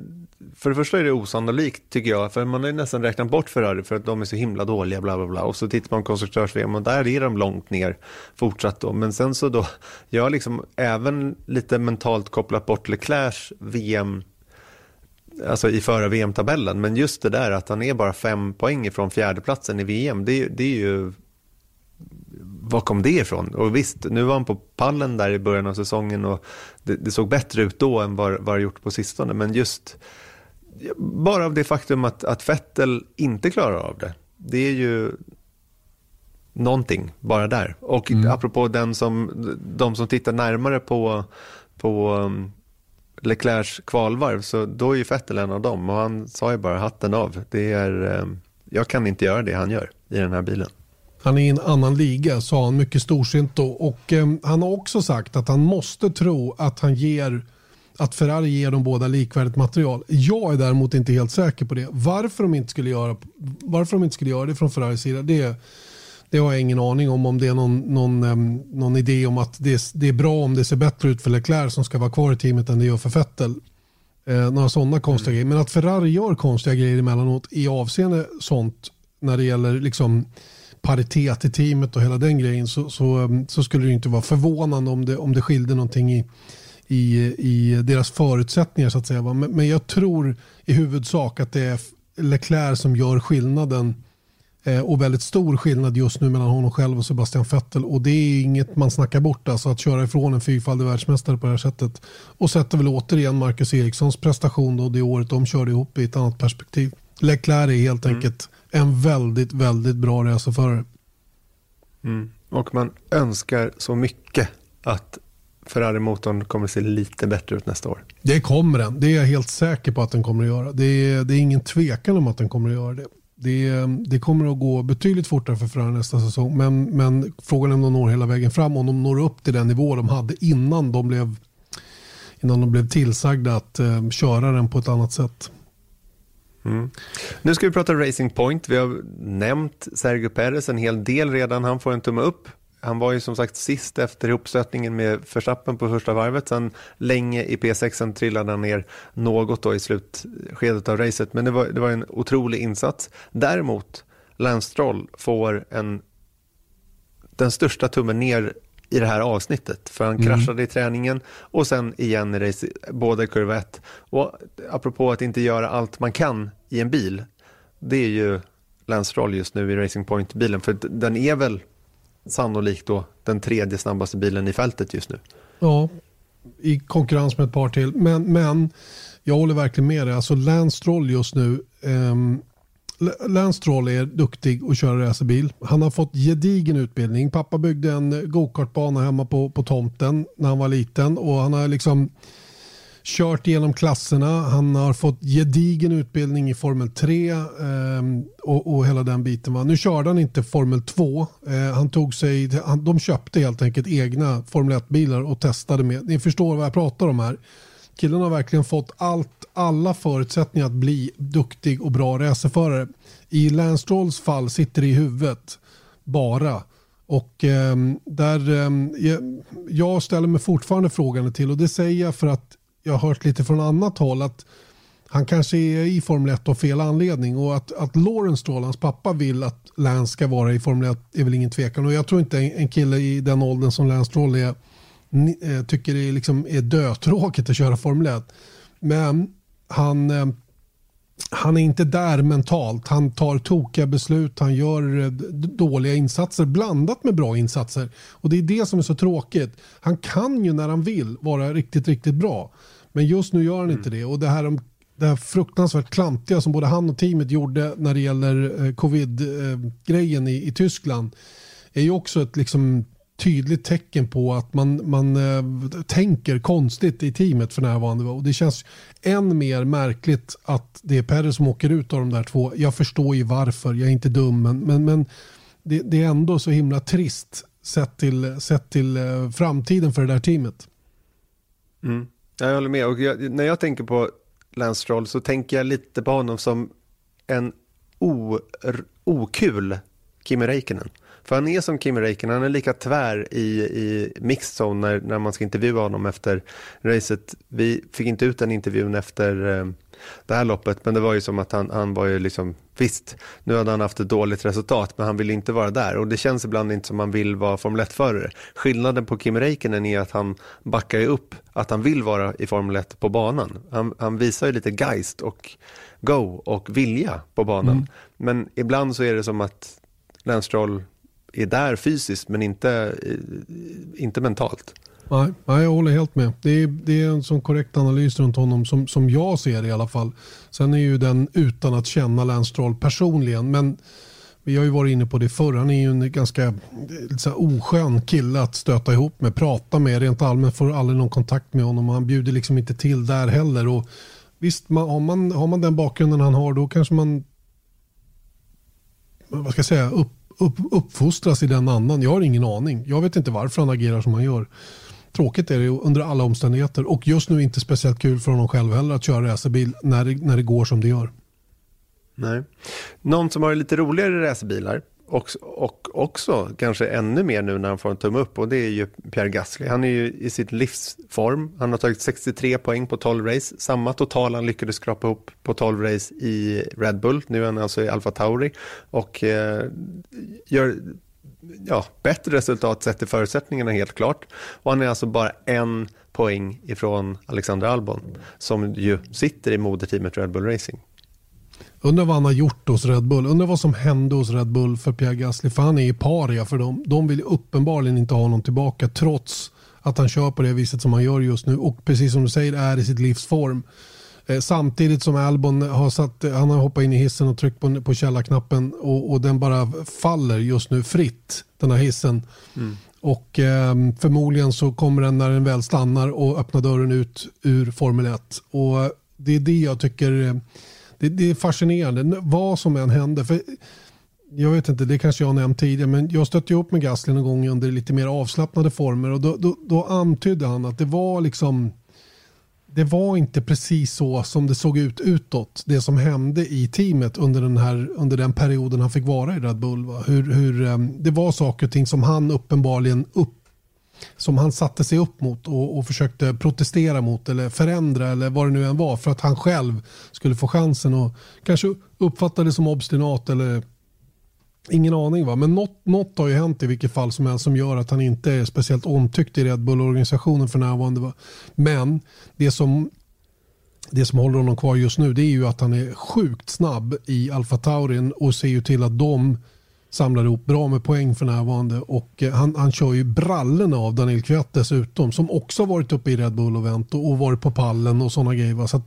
för det första är det osannolikt tycker jag, för man har ju nästan räknat bort Ferrari för att de är så himla dåliga, bla bla bla. Och så tittar man på konstruktörs-VM och där är de långt ner fortsatt då. Men sen så då, jag har liksom även lite mentalt kopplat bort Leclercs VM alltså i förra VM-tabellen. Men just det där att han är bara fem poäng ifrån fjärdeplatsen i VM, det, det är ju var kom det ifrån? Och visst, nu var han på pallen där i början av säsongen och det, det såg bättre ut då än vad, det gjort på sistone. Men just bara av det faktum att, att Vettel inte klarar av det, det är ju någonting bara där. Och mm. apropå den som, de som tittar närmare på, på um, Leclercs kvalvarv, så då är ju Vettel en av dem. Och han sa ju bara hatten av. Det är, eh, jag kan inte göra det han gör i den här bilen. Han är i en annan liga, sa han mycket storsint då. Och eh, han har också sagt att han måste tro att han ger att Ferrari ger dem båda likvärdigt material. Jag är däremot inte helt säker på det. Varför de inte skulle göra, varför de inte skulle göra det från Ferraris sida, det, det har jag ingen aning om. Om det är någon, någon, någon idé om att det, det, är bra om det ser bättre ut för Leclerc som ska vara kvar i teamet än det gör för Vettel. Eh, några sådana konstiga mm. grejer. Men att Ferrari gör konstiga grejer emellanåt i avseende sånt när det gäller liksom paritet i teamet och hela den grejen så, så, så, skulle det inte vara förvånande om det, om det skilde någonting i, i, i deras förutsättningar så att säga. Men, men jag tror i huvudsak att det är Leclerc som gör skillnaden och väldigt stor skillnad just nu mellan honom själv och Sebastian Vettel och det är inget man snackar bort alltså att köra ifrån en fyrfaldig världsmästare på det här sättet och sätter väl återigen Marcus Erikssons prestation då det året de körde ihop i ett annat perspektiv. Leclerc är helt mm. enkelt en väldigt, väldigt bra racerförare. Mm. Och man önskar så mycket att Ferrari-motorn kommer att se lite bättre ut nästa år. Det kommer den. Det är jag helt säker på att den kommer att göra. Det är, det är ingen tvekan om att den kommer att göra det. Det, det kommer att gå betydligt fortare för Ferrari nästa säsong. Men, men frågan är om de når hela vägen fram. Om de når upp till den nivå de hade innan de blev, innan de blev tillsagda att eh, köra den på ett annat sätt. Mm. Nu ska vi prata Racing Point. Vi har nämnt Sergio Perez en hel del redan. Han får en tumme upp. Han var ju som sagt sist efter ihopstötningen med Verstappen på första varvet. Sen länge i P6 trillade han ner något då i slutskedet av racet. Men det var, det var en otrolig insats. Däremot, Lance Stroll får en, den största tummen ner i det här avsnittet. För han mm. kraschade i träningen och sen igen i race, båda kurva 1. Och apropå att inte göra allt man kan i en bil, det är ju Lance Stroll just nu i Racing Point-bilen. För den är väl sannolikt då den tredje snabbaste bilen i fältet just nu. Ja, i konkurrens med ett par till. Men, men jag håller verkligen med dig. Alltså Lance Stroll just nu, um, Lance Stroll är duktig att köra racerbil. Han har fått gedigen utbildning. Pappa byggde en eh, gokartbana hemma på, på tomten när han var liten och han har liksom kört igenom klasserna. Han har fått gedigen utbildning i Formel 3 eh, och, och, hela den biten. Va? Nu körde han inte Formel 2. Eh, han tog sig, han, de köpte helt enkelt egna Formel 1-bilar och testade med. Ni förstår vad jag pratar om här. Killen har verkligen fått allt, alla förutsättningar att bli duktig och bra racerförare. I Lance Strolls fall sitter det i huvudet bara. Och eh, där, eh, jag ställer mig fortfarande frågan till och det säger jag för att jag har hört lite från annat håll att han kanske är i Formel 1 av fel anledning och att, att Lawrence Stroll, hans pappa, vill att Lance ska vara i Formel 1 är väl ingen tvekan och jag tror inte en, en kille i den åldern som Lance Stroll är ni, eh, tycker det är, liksom, är dötråkigt att köra Formel 1. Men han, eh, han är inte där mentalt. Han tar tokiga beslut, han gör eh, dåliga insatser blandat med bra insatser. Och det är det som är så tråkigt. Han kan ju när han vill vara riktigt, riktigt bra. Men just nu gör han mm. inte det. Och det här, det här fruktansvärt klantiga som både han och teamet gjorde när det gäller eh, covid-grejen i, i Tyskland är ju också ett liksom tydligt tecken på att man, man äh, tänker konstigt i teamet för närvarande. Och det känns än mer märkligt att det är Perez som åker ut av de där två. Jag förstår ju varför, jag är inte dum, men, men, men det, det, är ändå så himla trist sett till, sett till äh, framtiden för det där teamet. Mm. Jag håller med. Och jag, när jag tänker på Lance Stroll så tänker jag lite på honom som en o, okul Kimi Räikkönen. För han är som Kimi Räikkönen, han är lika tvär i, i mixed zone när, när man ska intervjua honom efter racet. Vi fick inte ut den intervjun efter eh, det här loppet, men det var ju som att han, han var ju liksom, visst, nu hade han haft ett dåligt resultat, men han vill inte vara där. Och det känns ibland inte som att han vill vara Formel 1-förare. Skillnaden på Kimi Räikkönen är att han backar ju upp att han vill vara i Formel 1 på banan. Han, han visar ju lite geist och go och vilja på banan. Mm. Men ibland så är det som att Lance Stroll är där fysiskt men inte, inte mentalt. Nej, nej, jag håller helt med. Det är, det är en sån korrekt analys runt honom som, som jag ser det i alla fall. Sen är ju den utan att känna Lance Stroll personligen. Men vi har ju varit inne på det förr. Han är ju en ganska liksom, oskön kille att stöta ihop med, prata med. Rent allmänt får aldrig någon kontakt med honom. Han bjuder liksom inte till där heller. Och visst, man, har, man, har man den bakgrunden han har då kanske man vad ska jag säga, upp, upp, uppfostras i den andan. Jag har ingen aning. Jag vet inte varför han agerar som han gör. Tråkigt är det under alla omständigheter och just nu inte speciellt kul för honom själv heller att köra racerbil när det, när det går som det gör. Nej. Någon som har lite roligare racerbilar och, och också kanske ännu mer nu när han får en tumme upp och det är ju Pierre Gasly. Han är ju i sitt livsform. Han har tagit 63 poäng på 12 race. Samma total han lyckades skrapa ihop på 12 race i Red Bull. Nu är han alltså i Alfa Tauri och eh, gör ja, bättre resultat sett till förutsättningarna helt klart. Och han är alltså bara en poäng ifrån Alexander Albon som ju sitter i moderteamet Red Bull Racing. Undrar vad han har gjort hos Red Bull. Undrar vad som hände hos Red Bull för Pierre Gasly. För han är i paria för dem. De vill uppenbarligen inte ha honom tillbaka trots att han kör på det viset som han gör just nu. Och precis som du säger är i sitt livsform. form samtidigt som Albon har, satt, han har hoppat in i hissen och tryckt på, på källarknappen och, och den bara faller just nu fritt, den här hissen. Mm. Och eh, förmodligen så kommer den när den väl stannar och öppnar dörren ut ur Formel 1. Och det är det jag tycker eh, det, det, är fascinerande. Vad som än händer. För jag vet inte, det kanske jag har nämnt tidigare, men jag stötte upp med Gasly någon gång under lite mer avslappnade former och då, då, då antydde han att det var liksom det var inte precis så som det såg ut utåt. Det som hände i teamet under den, här, under den perioden han fick vara i Red Bull. Va? Hur, hur, eh, det var saker och ting som han uppenbarligen upp, som han satte sig upp mot och, och, försökte protestera mot eller förändra eller vad det nu än var för att han själv skulle få chansen och kanske uppfatta det som obstinat eller Ingen aning va, men något, något har ju hänt i vilket fall som helst som gör att han inte är speciellt omtyckt i Red Bull-organisationen för närvarande. Va? Men det som, det som håller honom kvar just nu det är ju att han är sjukt snabb i Alfa Taurin och ser ju till att de samlar ihop bra med poäng för närvarande. Och eh, han, han kör ju brallorna av Daniel Kviat dessutom som också varit uppe i Red Bull och vänt och, och varit på pallen och sådana grejer. Va? Så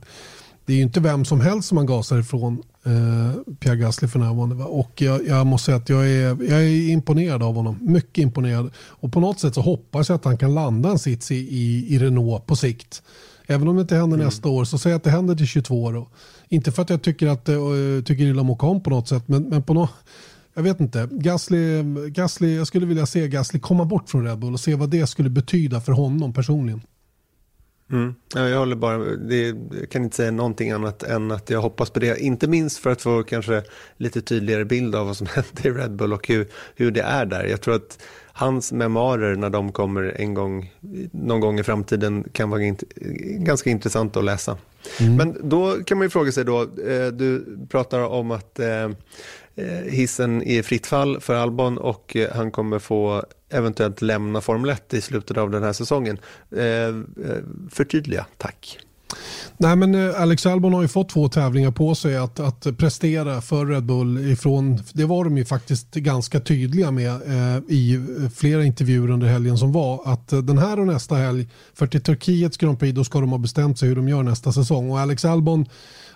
det är ju inte vem som helst som man gasar ifrån eh, Pierre Gasly för närvarande. Va? Och jag, jag, måste säga att jag är, jag är imponerad av honom. Mycket imponerad. Och på något sätt så hoppas jag att han kan landa en sits i, i, i Renault på sikt. Även om det inte händer mm. nästa år så säg att det händer till 22 år. Inte för att jag tycker, att, uh, tycker illa om Ocon på något sätt men, men på något jag vet inte. Gasly, Gasly, jag skulle vilja se Gasly komma bort från Red Bull och se vad det skulle betyda för honom personligen. Mm. Ja, jag håller bara, det, jag kan inte säga någonting annat än att jag hoppas på det. Inte minst för att få kanske lite tydligare bild av vad som händer i Red Bull och hur, hur det är där. Jag tror att hans memoarer när de kommer en gång, någon gång i framtiden kan vara int ganska intressant att läsa. Mm. Men då kan man ju fråga sig då, eh, du pratar om att eh, Eh, hissen är fritt fall för Albon och eh, han kommer få eventuellt lämna Formel 1 i slutet av den här säsongen. Eh, förtydliga, tack. Nej, men Alex Albon har ju fått två tävlingar på sig att, att prestera för Red Bull. Ifrån, det var de ju faktiskt ganska tydliga med eh, i flera intervjuer under helgen som var. Att den här och nästa helg, för till Turkiets Grand Prix, då ska de ha bestämt sig hur de gör nästa säsong. Och Alex Albon,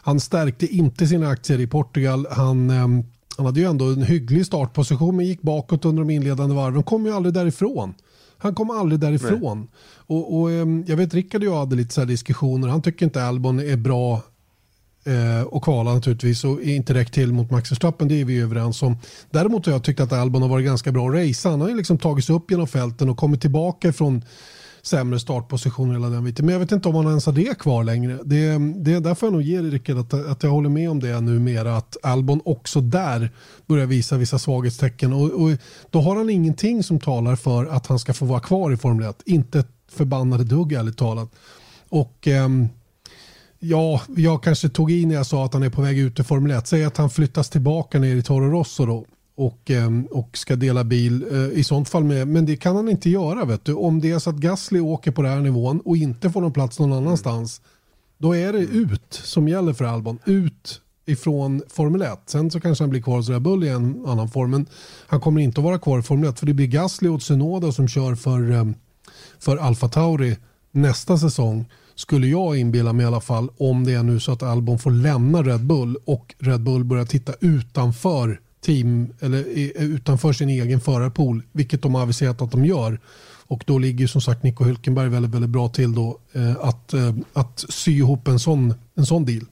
han stärkte inte sina aktier i Portugal. Han, eh, han hade ju ändå en hygglig startposition men gick bakåt under de inledande varven. kom ju aldrig därifrån. Han kom aldrig därifrån. Och, och, ehm, jag vet Rickard och jag hade lite så diskussioner. Han tycker inte Albon är bra eh, och kvala naturligtvis och inte räckt till mot Max Verstappen. Det är vi överens om. Däremot har jag tyckt att Albon har varit ganska bra att racea. Han har ju liksom tagit sig upp genom fälten och kommit tillbaka från sämre startposition hela den biten. Men jag vet inte om han ens har det kvar längre. Det, det, där får jag nog ge Rickard att, att jag håller med om det numera. Att Albon också där börjar visa vissa svaghetstecken. Och, och då har han ingenting som talar för att han ska få vara kvar i Formel 1. Inte ett förbannade dugg ärligt talat. Och... Ehm, Ja, jag kanske tog i när jag sa att han är på väg ut i Formel 1. Säg att han flyttas tillbaka ner i Toro Rosso då och, ehm, och ska dela bil eh, i sånt fall med. Men det kan han inte göra. Vet du. Om det är så att Gasly åker på den här nivån och inte får någon plats någon annanstans. Då är det ut som gäller för Albon. Ut ifrån Formel 1. Sen så kanske han blir kvar hos Red Bull i en annan form. Men han kommer inte att vara kvar i Formel 1. För det blir Gasly och Tsunoda som kör för, ehm, för Alfa Tauri nästa säsong skulle jag inbilla mig i alla fall om det är nu så att Albon får lämna Red Bull och Red Bull börjar titta utanför team eller utanför sin egen förarpool, vilket de har aviserat att de gör. Och då ligger som sagt Nico Hülkenberg väldigt, väldigt bra till då eh, att, eh, att sy ihop en sån, en sån deal.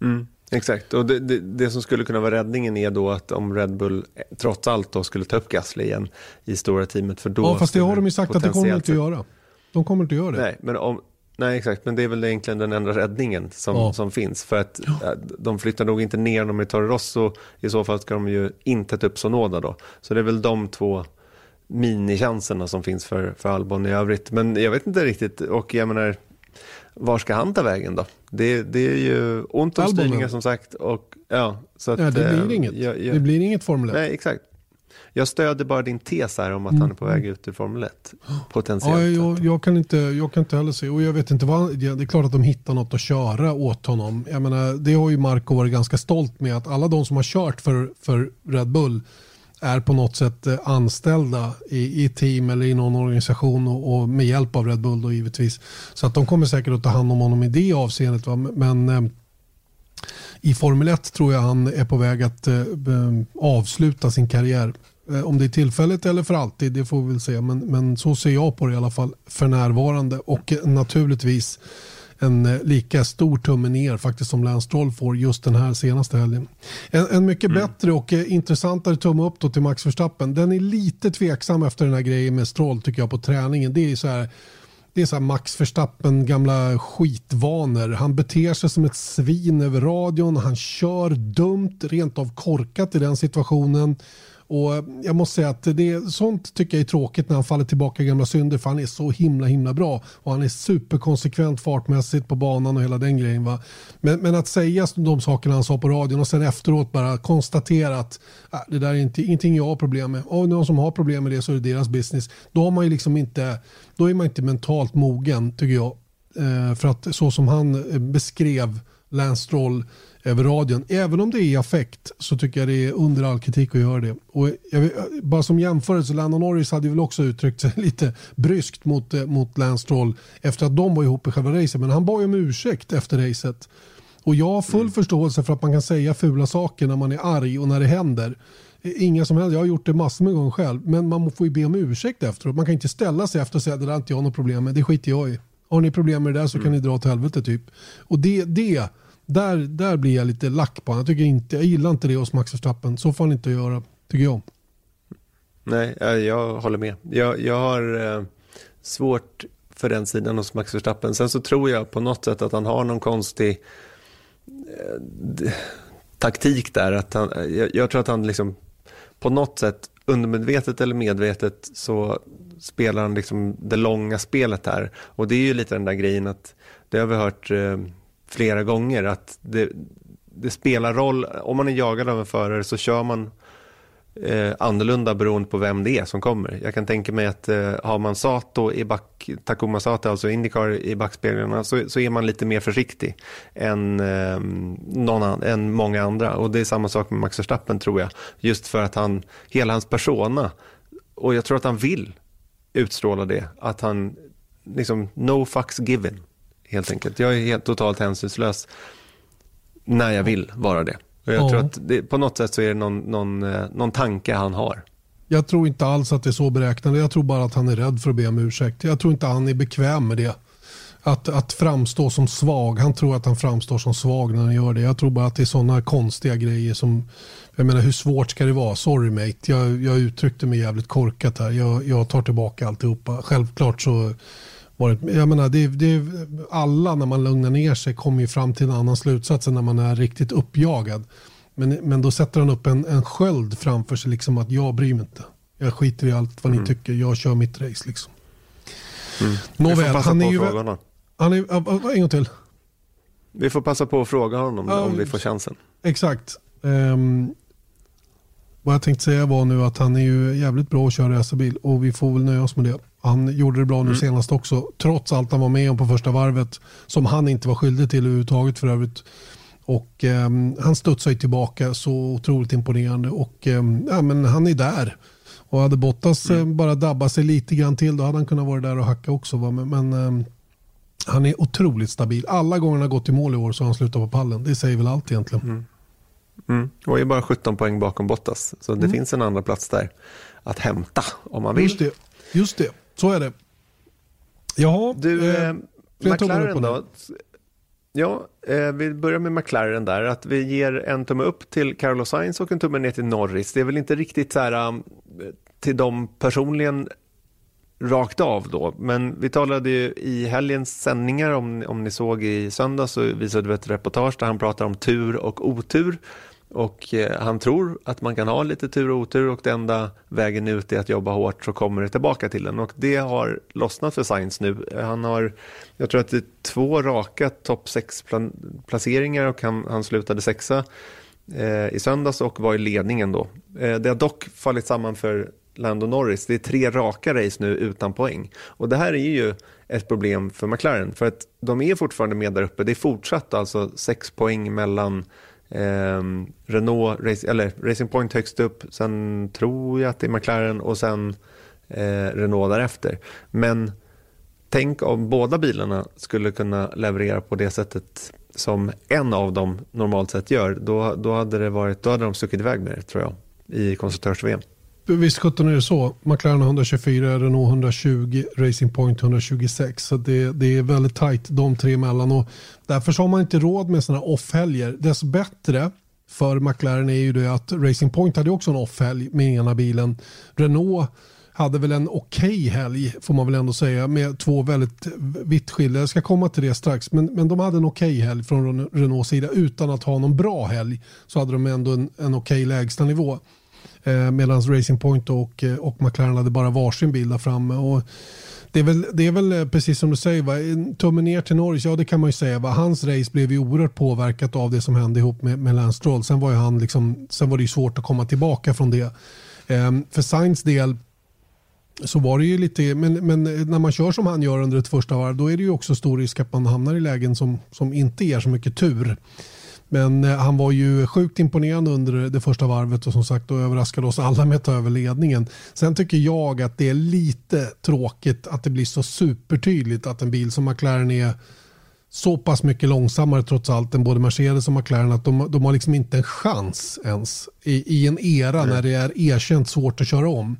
Mm, exakt, och det, det, det, som skulle kunna vara räddningen är då att om Red Bull trots allt då skulle ta upp Gasly igen i stora teamet. För då ja, fast det har de ju sagt att det kommer de inte att göra. De kommer inte att göra det. Nej, men om, Nej, exakt. Men det är väl egentligen den enda räddningen som, ja. som finns. För att ja. de flyttar nog inte ner dem i Toro Rosso. I så fall ska de ju inte ta upp Sonoda då. Så det är väl de två minichanserna som finns för, för Albon i övrigt. Men jag vet inte riktigt. Och jag menar, var ska han ta vägen då? Det, det är ju ont om styrningar som sagt. Och, ja, så att, ja, det blir eh, inget. Jag, jag, det blir inget Formel 1. Nej, exakt. Jag stöder bara din tes här om att han är på väg ut ur Formel 1. Potentiellt. Ja, jag, jag, kan inte, jag kan inte heller se. Och jag vet inte vad, det är klart att de hittar något att köra åt honom. Jag menar, det har ju Marco varit ganska stolt med. Att alla de som har kört för, för Red Bull är på något sätt eh, anställda i, i team eller i någon organisation och, och, med hjälp av Red Bull då givetvis. Så att de kommer säkert att ta hand om honom i det avseendet. Va? Men eh, i Formel 1 tror jag han är på väg att eh, avsluta sin karriär. Eh, om det är tillfälligt eller för alltid, det får vi väl se. Men, men så ser jag på det i alla fall för närvarande. Och naturligtvis en eh, lika stor tumme ner faktiskt som Lance Stroll får just den här senaste helgen. En, en mycket mm. bättre och eh, intressantare tumme upp då till Max Verstappen. Den är lite tveksam efter den här grejen med Stroll tycker jag på träningen. Det är så här det är så Max Verstappen gamla skitvanor. Han beter sig som ett svin över radion. Han kör dumt, rent av korkat i den situationen. Och jag måste säga att det, sånt tycker jag är tråkigt när han faller tillbaka i gamla synder för han är så himla himla bra och han är superkonsekvent fartmässigt på banan och hela den grejen. Va? Men, men att säga de sakerna han sa på radion och sen efteråt bara konstatera att äh, det där är inte, ingenting jag har problem med. Och någon som har problem med det så är det deras business. Då, har man ju liksom inte, då är man inte mentalt mogen tycker jag. Eh, för att så som han eh, beskrev Lance Stroll över radion. Även om det är affekt så tycker jag det är under all kritik att göra det. Och jag, bara som jämförelse, Landon Norris hade väl också uttryckt sig lite bryskt mot, eh, mot Lance Stroll efter att de var ihop i själva racet. Men han bad ju om ursäkt efter racet. Och jag har full mm. förståelse för att man kan säga fula saker när man är arg och när det händer. Inga som helst, jag har gjort det massor med gånger själv. Men man får ju be om ursäkt efteråt. Man kan inte ställa sig efter och säga det där inte jag har något problem med. Det skiter jag i. Har ni problem med det där så mm. kan ni dra åt helvete typ. Och det, det där, där blir jag lite lack på Jag, tycker inte, jag gillar inte det hos Max Verstappen. Så får han inte göra, tycker jag. Nej, eh, jag håller med. Jag, jag har eh, svårt för den sidan hos Max Verstappen. Sen så tror jag på något sätt att han har någon konstig eh, taktik där. Att han, jag, jag, tror att han liksom på något sätt undermedvetet eller medvetet så spelar han liksom det långa spelet här. Och det är ju lite den där grejen att Det har vi hört eh, flera gånger att det, det, spelar roll. Om man är jagad av en förare så kör man eh, annorlunda beroende på vem det är som kommer. Jag kan tänka mig att eh, har man Sato i back, Takuma Sato, alltså Indycar i backspeglarna, så, så är man lite mer försiktig än, eh, någon an, än många andra. Och det är samma sak med Max Verstappen tror jag. Just för att han, hela hans persona, och jag tror att han vill utstråla det, att han, liksom, no fucks given, helt enkelt. Jag är helt totalt hänsynslös när jag vill vara det. Och jag ja. tror att det, på något sätt så är det någon, någon, eh, någon tanke han har. Jag tror inte alls att det är så beräknande. Jag tror bara att han är rädd för att be om ursäkt. Jag tror inte han är bekväm med det. Att, att framstå som svag. Han tror att han framstår som svag när han gör det. Jag tror bara att det är sådana konstiga grejer som... Jag menar hur svårt ska det vara? Sorry mate, jag, jag uttryckte mig jävligt korkat här. Jag, jag tar tillbaka alltihopa. Självklart så varit, jag menar, det, det, alla när man lugnar ner sig kommer ju fram till en annan slutsats än när man är riktigt uppjagad. Men, men då sätter han upp en, en sköld framför sig, liksom att jag bryr mig inte. Jag skiter i allt vad mm. ni tycker, jag kör mitt race. Liksom. Mm. Nåväl, han är ju... Han är, en gång till. Vi får passa på att fråga honom ja, om vi får chansen. Exakt. Um, vad jag tänkte säga var nu att han är ju jävligt bra att köra racerbil och vi får väl nöja oss med det. Han gjorde det bra nu mm. senast också, trots allt han var med om på första varvet, som han inte var skyldig till överhuvudtaget för övrigt. Och eh, han studsade tillbaka så otroligt imponerande och eh, ja, men han är där. Och hade Bottas mm. eh, bara dabbat sig lite grann till då hade han kunnat vara där och hacka också. Va? Men, men ehm, han är otroligt stabil. Alla gånger han har gått i mål i år så har han slutat på pallen. Det säger väl allt egentligen. Mm. Mm. Och är bara 17 poäng bakom Bottas. Så det mm. finns en andra plats där att hämta om man vill. Just det, Just det. Så är det. Jaha, du, eh, eh McLaren då? Ja, eh, vi börjar med McLaren där. Att vi ger en tumme upp till Carlos Sainz och en tumme ner till Norris. Det är väl inte riktigt så här um, till dem personligen rakt av då. Men vi talade ju i helgens sändningar, om, om ni såg i söndag så visade vi ett reportage där han pratar om tur och otur. Och eh, han tror att man kan ha lite tur och otur och den enda vägen ut är att jobba hårt så kommer det tillbaka till den. Och det har lossnat för Sainz nu. Han har, jag tror att det är två raka topp 6 placeringar och han, han slutade sexa eh, i söndags och var i ledningen då. Eh, det har dock fallit samman för Lando Norris. Det är tre raka race nu utan poäng. Och det här är ju ett problem för McLaren för att de är fortfarande med där uppe. Det är fortsatt alltså sex poäng mellan eh, Renault, eller Racing Point högst upp, sen tror jag att det är McLaren och sen eh, Renault därefter. Men tänk om båda bilarna skulle kunna leverera på det sättet som en av dem normalt sett gör, då, då, hade, det varit, då hade de stuckit iväg med det tror jag i konstruktörs-VM. Visst sjutton är det så. McLaren 124, Renault 120, Racing Point 126. Så det, det är väldigt tajt de tre emellan. Och därför har man inte råd med sådana off-helger. Dess bättre för McLaren är ju det att Racing Point hade också en off-helg med ena bilen. Renault hade väl en okej okay helg får man väl ändå säga med två väldigt vitt skilda. Jag ska komma till det strax men, men de hade en okej okay helg från Renaults sida utan att ha någon bra helg så hade de ändå en, en okej okay lägstanivå. Eh, Medan Racing Point och, eh, och McLaren hade bara varsin bil där framme. Och det, är väl, det är väl eh, precis som du säger, va? tummen ner till Norris, ja det kan man ju säga. Va? Hans race blev ju oerhört påverkat av det som hände ihop med, med Lance Stroll. Sen var, ju han liksom, sen var det ju svårt att komma tillbaka från det. Eh, för Sainz del så var det ju lite, men, men när man kör som han gör under ett första varv då är det ju också stor risk att man hamnar i lägen som, som inte ger så mycket tur. Men eh, han var ju sjukt imponerande under det första varvet och som sagt då överraskade oss alla med att ta över ledningen. Sen tycker jag att det är lite tråkigt att det blir så supertydligt att en bil som McLaren är så pass mycket långsammare trots allt än både Mercedes och McLaren att de, de har liksom inte en chans ens i, i en era när det är erkänt svårt att köra om.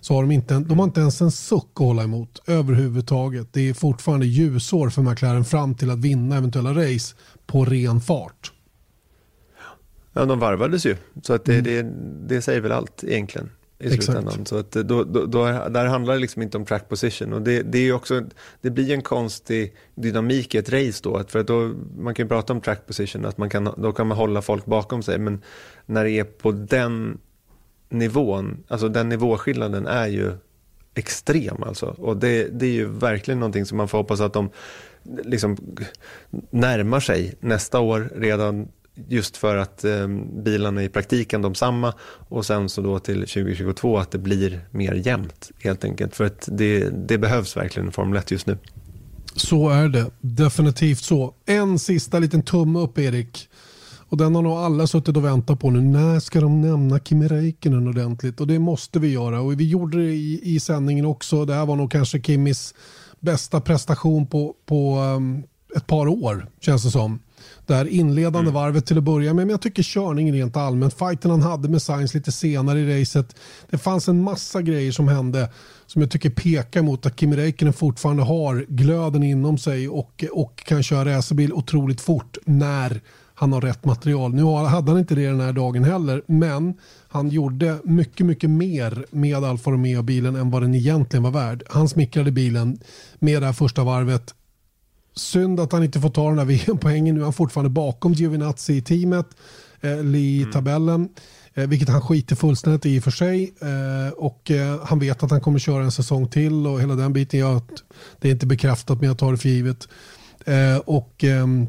Så har de, inte, de har inte ens en suck att hålla emot överhuvudtaget. Det är fortfarande ljusår för McLaren fram till att vinna eventuella race på ren fart. Ja, de varvades ju. Så att det, mm. det, det säger väl allt egentligen i slutändan. Exakt. Så att då, då, då, där handlar det liksom inte om track position. Och det, det, är också, det blir en konstig dynamik i ett race då. För att då man kan ju prata om track position, att man kan, då kan man hålla folk bakom sig. Men när det är på den nivån, alltså den nivåskillnaden är ju extrem alltså. Och det, det är ju verkligen någonting som man får hoppas att de liksom närmar sig nästa år redan just för att eh, bilarna är i praktiken de samma och sen så då till 2022 att det blir mer jämnt helt enkelt. För att det, det behövs verkligen i Formel 1 just nu. Så är det, definitivt så. En sista liten tumme upp Erik. Och den har nog alla suttit och väntat på nu. När ska de nämna Kimi Räikkönen ordentligt? Och det måste vi göra. Och vi gjorde det i, i sändningen också. Det här var nog kanske Kimis bästa prestation på, på um, ett par år, känns det som. Det här inledande mm. varvet till att börja med. Men jag tycker körningen rent allmänt, fighten han hade med Sainz lite senare i racet. Det fanns en massa grejer som hände som jag tycker pekar mot att Kimi Räikkönen fortfarande har glöden inom sig och, och kan köra racerbil otroligt fort när han har rätt material. Nu hade han inte det den här dagen heller, men han gjorde mycket, mycket mer med Alfa Romeo-bilen än vad den egentligen var värd. Han smickrade bilen med det här första varvet. Synd att han inte får ta den här VM-poängen. Nu är han fortfarande bakom Giovinazzi i teamet, eller i mm. tabellen. Eh, vilket han skiter fullständigt i för sig. Eh, och eh, han vet att han kommer köra en säsong till och hela den biten. Jag, det är inte bekräftat men jag tar det för givet. och ehm,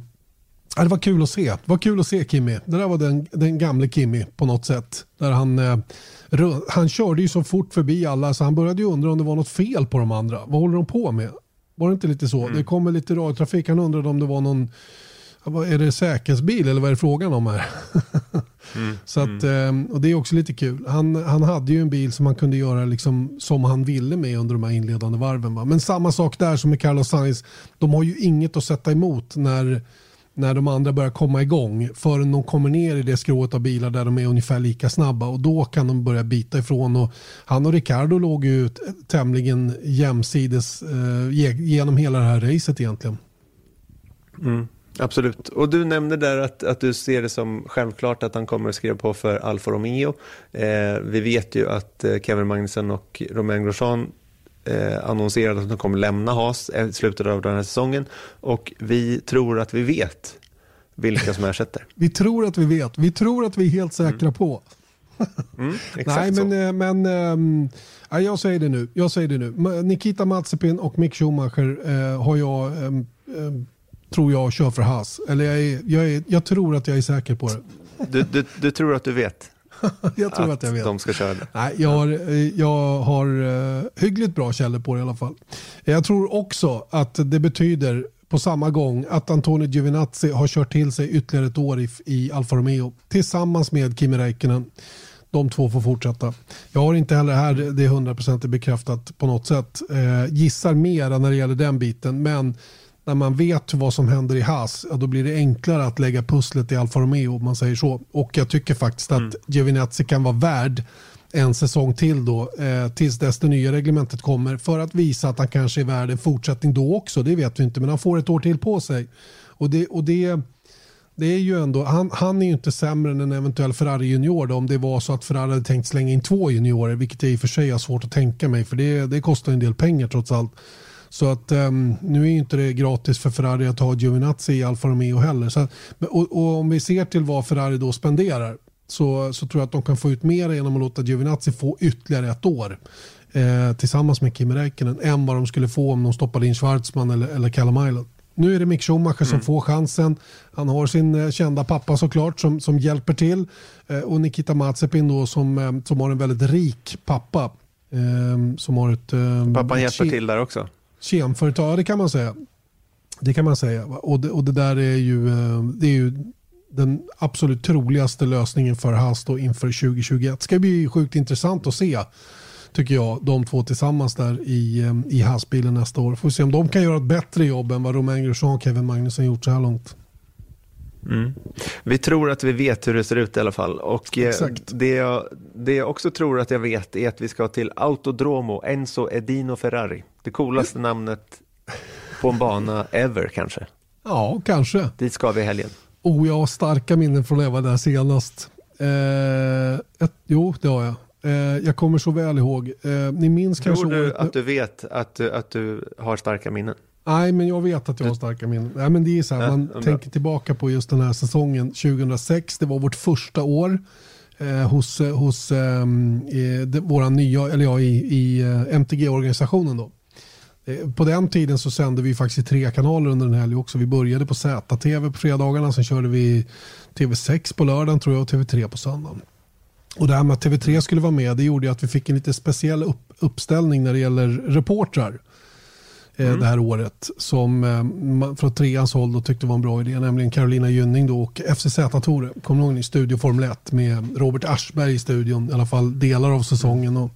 det var kul att se. Det var kul att se Kimmy. Det där var den, den gamle Kimmy på något sätt. Där han, eh, han körde ju så fort förbi alla så han började ju undra om det var något fel på de andra. Vad håller de på med? Var det inte lite så? Mm. Det kommer lite radiotrafik. Han undrade om det var någon är det säkerhetsbil eller vad är det frågan om här? mm, så att, mm. och det är också lite kul. Han, han hade ju en bil som han kunde göra liksom som han ville med under de här inledande varven. Va? Men samma sak där som med Carlos Sainz. De har ju inget att sätta emot när när de andra börjar komma igång förrän de kommer ner i det skrået av bilar där de är ungefär lika snabba och då kan de börja bita ifrån. Och han och Ricardo låg ju eh, tämligen jämsides eh, genom hela det här racet egentligen. Mm, absolut, och du nämnde där att, att du ser det som självklart att han kommer att skriva på för Alfa Romeo. Eh, vi vet ju att eh, Kevin Magnussen och Romain Grosjean eh, annonserade att de kommer lämna Haas i slutet av den här säsongen och vi tror att vi vet vilka som ersätter. vi tror att vi vet, vi tror att vi är helt säkra mm. på. mm, Nej, men, eh, men ähm, jag säger det nu. Jag säger det nu. Nikita Mazepin och Mick Schumacher äh, har jag, ähm, tror jag kör för Haas. Eller jag, är, jag, är, jag tror att jag är säker på det. Du, du, du tror att du vet? jag tror att, att, jag vet. de ska köra det. Nej, jag har, jag har uh, hyggligt bra källor på det i alla fall. Jag tror också att det betyder på samma gång att Antonio Giovinazzi har kört till sig ytterligare ett år i, i Alfa Romeo tillsammans med Kimi Räikkönen. De två får fortsätta. Jag har inte heller här det är hundraprocentigt bekräftat på något sätt. Eh, gissar mera när det gäller den biten men när man vet vad som händer i Haas, ja, då blir det enklare att lägga pusslet i Alfa Romeo om man säger så. Och jag tycker faktiskt att mm. Giovinazzi kan vara värd en säsong till då eh, tills dess det nya reglementet kommer för att visa att han kanske är värd en fortsättning då också. Det vet vi inte, men han får ett år till på sig. Och det, och det, det är ju ändå, han, han är ju inte sämre än en eventuell Ferrari junior då, om det var så att Ferrari hade tänkt slänga in två juniorer, vilket jag i och för sig har svårt att tänka mig, för det, det kostar en del pengar trots allt. Så att um, nu är inte det gratis för Ferrari att ha Giovinazzi i Alfa Romeo heller. Så, och, och, om vi ser till vad Ferrari då spenderar så, så tror jag att de kan få ut mer genom att låta Giovinazzi få ytterligare ett år eh, tillsammans med Kimi Räikkönen än vad de skulle få om de stoppade in Schwarzman eller, eller Callum Island. Nu är det Mick Schumacher som mm. får chansen. Han har sin eh, kända pappa såklart som, som hjälper till. Eh, och Nikita Mazepin då som, eh, som har en väldigt rik pappa. Eh, som har ett... Eh, Pappan hjälper till där också? Kemföretag, det kan man säga. Det kan man säga. Och det, och det där är ju, eh, det är ju den absolut troligaste lösningen för Haas då inför 2021. Det ska bli sjukt intressant att se tycker jag, de två tillsammans där i, eh, i Haas-bilen nästa år. Får se om de kan göra ett bättre jobb än vad Romain Grosjean och Kevin Magnusson gjort så här långt. Mm. Vi tror att vi vet hur det ser ut i alla fall. Och eh, det, jag, det jag också tror att jag vet är att vi ska till Autodromo Enzo Edino Ferrari. Det coolaste namnet på en bana ever kanske. Ja, kanske. Dit ska vi i helgen. Oh, jag har starka minnen från när jag var där senast. Eh, ett, jo, det har jag. Eh, jag kommer så väl ihåg. Eh, ni minns Tror kanske du att du vet att du, att du har starka minnen? Nej, men jag vet att jag har starka minnen. Nej, men det är så här, man tänker tillbaka på just den här säsongen 2006. Det var vårt första år. eh, hos, hos eh, våra nya, eller ja, i, i eh, MTG-organisationen. då. Eh, på den tiden så sände vi faktiskt i tre kanaler under en helg också. Vi började på ZTV på fredagarna, sen körde vi TV6 på lördagen tror jag och TV3 på söndagen. Och det här med att TV3 skulle vara med det gjorde att vi fick en lite speciell upp, uppställning när det gäller reportrar eh, mm. det här året som eh, från treans håll då tyckte var en bra idé, nämligen Carolina Gynning då och FCZ-Tore. Kommer du ihåg i Studio Formel 1 med Robert Aschberg i studion, i alla fall delar av säsongen. Och,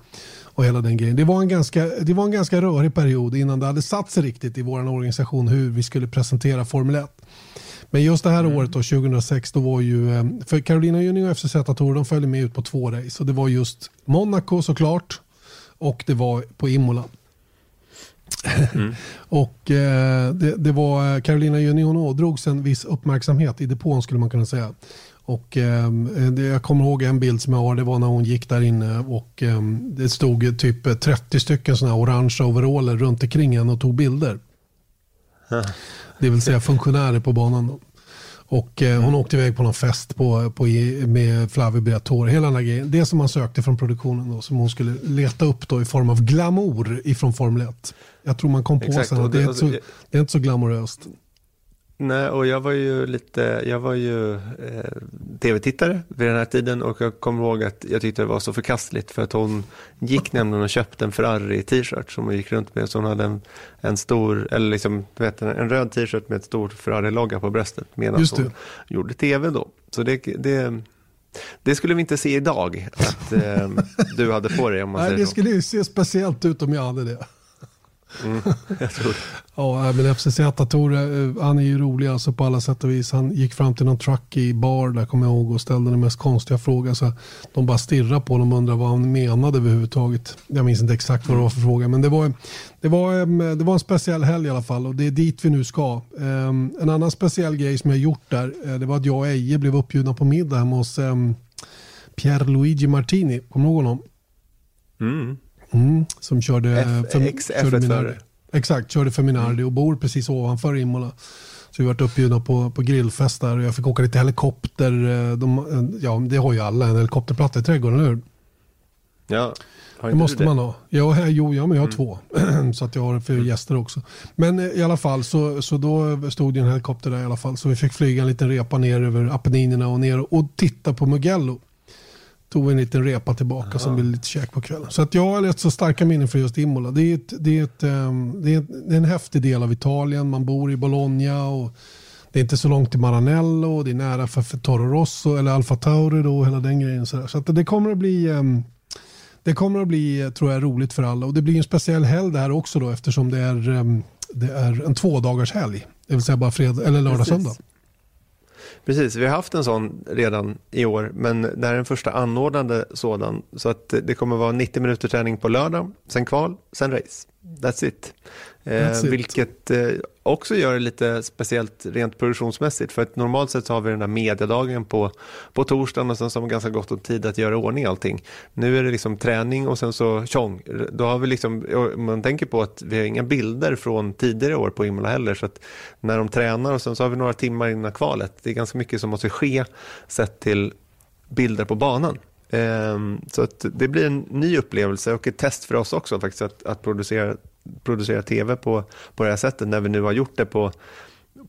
och hela den grejen. Det var, en ganska, det var en ganska rörig period innan det hade satt sig riktigt i vår organisation hur vi skulle presentera Formel 1. Men just det här mm. året då, 2006, då var ju, eh, för Carolina Gynning och FCZ Tour de följde med ut på två race. Och det var just Monaco såklart och det var på Imola. Mm. och eh, det, det, var eh, Carolina Gynning hon ådrogs en viss uppmärksamhet i depån skulle man kunna säga. Och, eh, det, jag kommer ihåg en bild som jag har, det var när hon gick där inne och eh, det stod typ 30 stycken sådana orangea overaller runt omkring henne och tog bilder. Det vill säga funktionärer på banan. Då. Och eh, hon åkte iväg på någon fest på, på, med Flavio Briatore. Hela den här grejen. Det som man sökte från produktionen då, som hon skulle leta upp då i form av glamour ifrån Formel 1. Jag tror man kom på sen att det, är inte så, det är inte så glamoröst. Nej, och jag var ju lite, jag var ju eh, tv-tittare vid den här tiden och jag kommer ihåg att jag tyckte det var så förkastligt för att hon gick nämligen och köpte en Ferrari-t-shirt som hon gick runt med. Så hon hade en, en stor, eller liksom, du vet, en röd t-shirt med ett stort Ferrari-logga på bröstet medan hon gjorde tv då. Så det, det, det skulle vi inte se idag att eh, du hade på dig om man Nej, säger det skulle ju se speciellt ut om jag hade det. Mm, jag tror Ja, men FCZ Tore, eh, han är ju rolig alltså på alla sätt och vis. Han gick fram till någon truck i bar där kommer jag ihåg och ställde den mest konstiga frågan. Så de bara stirrade på honom och undrade vad han menade överhuvudtaget. Jag minns inte exakt vad det var för fråga, men det var, det var, det var en speciell helg i alla fall och det är dit vi nu ska. En annan speciell grej som jag gjort där, eh, det var att jag och Eje blev uppbjudna på middag hemma hos um, Pierre Luigi Martini. Kommer du ihåg honom? Mm. Mm, som körde, F, för, körde Minardi. Exakt, körde för Minardi och bor precis ovanför Imola. Så vi varit uppbjudna på, på grillfest där och jag fick åka lite helikopter. Eh, de, eh, ja, det har ju alla, en helikopterplatta i trädgården, eller hur? Ja. Det måste det? man ha. Ja, jo, ja, men jag har mm. två. så att jag har för mm. gäster också. Men eh, i alla fall så, så då stod det en helikopter där i alla fall. Så vi fick flyga en liten repa ner över Appenninerna och ner och titta på Mugello tog en liten repa tillbaka Aha. som blev lite käk på kvällen. Så att jag har rätt så starka minnen för just Imola. Det är, ett, det, är ett, um, det, är det är en häftig del av Italien. Man bor i Bologna och det är inte så långt till Maranello. Det är nära för, för Toro Rosso eller Alfa Tauri då, och hela den grejen. Så, så att det kommer att bli um, det kommer att bli tror jag, roligt för alla. Och det blir en speciell helg det här också då eftersom det är, um, det är en tvådagars helg. Det vill säga bara fredag, eller lördag, söndag. Precis, vi har haft en sån redan i år, men det här är den första anordnade sådan. Så att det kommer vara 90 minuter träning på lördag, sen kval, sen race. That's it. Eh, vilket eh, också gör det lite speciellt rent produktionsmässigt. För att normalt sett så har vi den där mediadagen på, på torsdagen och sen så har man ganska gott om tid att göra i ordning allting. Nu är det liksom träning och sen så tjong. Då har vi liksom, man tänker på att vi har inga bilder från tidigare år på Imola heller. Så att när de tränar och sen så har vi några timmar innan kvalet. Det är ganska mycket som måste ske sett till bilder på banan. Ehm, så att det blir en ny upplevelse och ett test för oss också faktiskt att, att producera producera tv på, på det här sättet när vi nu har gjort det på,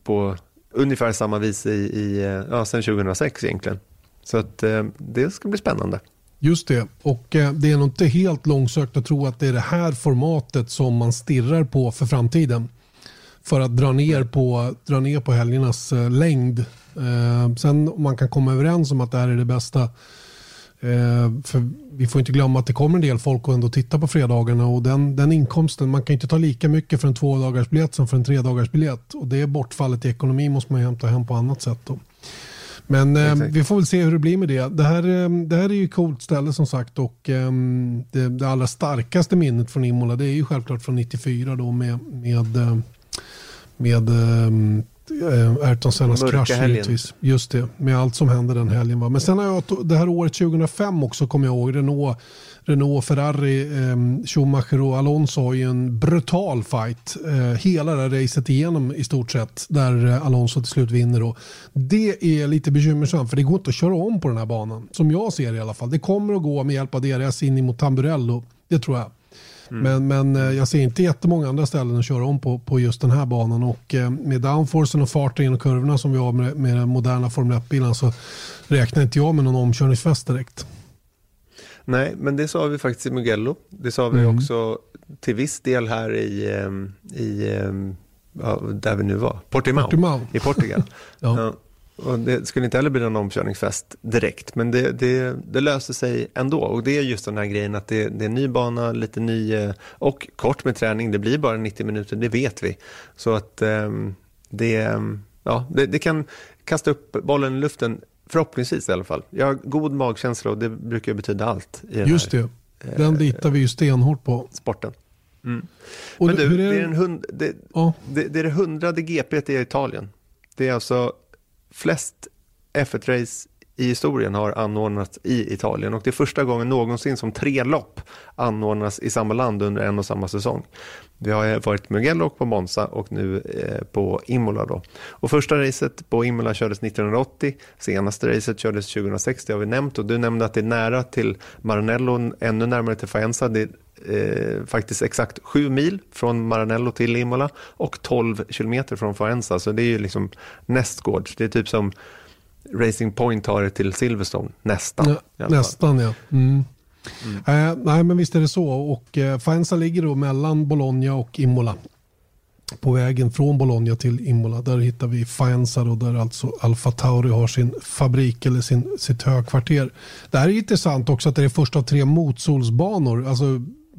på ungefär samma vis i, i, eh, ja, sedan 2006 egentligen. Så att eh, det ska bli spännande. Just det, och eh, det är nog inte helt långsökt att tro att det är det här formatet som man stirrar på för framtiden. För att dra ner på, dra ner på helgernas eh, längd. Eh, sen om man kan komma överens om att det här är det bästa Eh, för vi får inte glömma att det kommer en del folk och ändå titta på fredagarna och den, den inkomsten, man kan inte ta lika mycket för en två dagars biljett som för en tre dagars biljett och det bortfallet i ekonomi måste man hämta hem på annat sätt. Då. Men eh, vi får väl se hur det blir med det. Det här, eh, det här är ju coolt ställe som sagt och eh, det, det, allra starkaste minnet från Imola det är ju självklart från 94 då med, med, eh, med Eh, Ayrton Sennas krasch givetvis. Just det, med allt som hände den helgen. Va? Men sen har jag det här året 2005 också kommer jag ihåg. Renault, Renault Ferrari, eh, Schumacher och Alonso har ju en brutal fight. Eh, hela det här racet igenom i stort sett. Där eh, Alonso till slut vinner. Och det är lite bekymmersamt för det går inte att köra om på den här banan. Som jag ser det i alla fall. Det kommer att gå med hjälp av DRS in mot Tamburello. Det tror jag. Mm. Men, men eh, jag ser inte jättemånga andra ställen att köra om på, på just den här banan. Och eh, med downforcen och farten genom kurvorna som vi har med, med den moderna Formel 1-bilen så räknar inte jag med någon omkörningsfest direkt. Nej, men det sa vi faktiskt i Mugello. Det sa vi mm. också till viss del här i, eh, i ja, där vi nu var, Portimao, Portimao. i Portugal. ja. Och det skulle inte heller bli någon omkörningsfest direkt, men det, det, det löser sig ändå. Och det är just den här grejen att det, det är ny bana, lite ny eh, och kort med träning. Det blir bara 90 minuter, det vet vi. Så att um, det, ja, det, det, kan kasta upp bollen i luften, förhoppningsvis i alla fall. Jag har god magkänsla och det brukar betyda allt. I den just det, den eh, litar vi ju stenhårt på. Sporten. Mm. Men du, är det... Är en hund, det, ja. det, det är det hundrade GP i Italien. Det är alltså flest F1-race i historien har anordnats i Italien och det är första gången någonsin som tre lopp anordnas i samma land under en och samma säsong. Vi har varit Mugello och på Monza och nu eh, på Imola. Då. Och första racet på Imola kördes 1980, senaste racet kördes 2006, det har vi nämnt och du nämnde att det är nära till Maranello, ännu närmare till Faenza. Det är eh, faktiskt exakt sju mil från Maranello till Imola och 12 kilometer från Faenza, så det är ju liksom nästgårds. Det är typ som Racing Point har det till Silverstone, nästan. Ja, nästan ja. Mm. Mm. Eh, nej men visst är det så och eh, Faenza ligger då mellan Bologna och Imola. På vägen från Bologna till Imola där hittar vi Faenza då, där alltså Alfa Tauri har sin fabrik eller sin, sitt högkvarter. Det här är intressant också att det är första av tre motsolsbanor. Alltså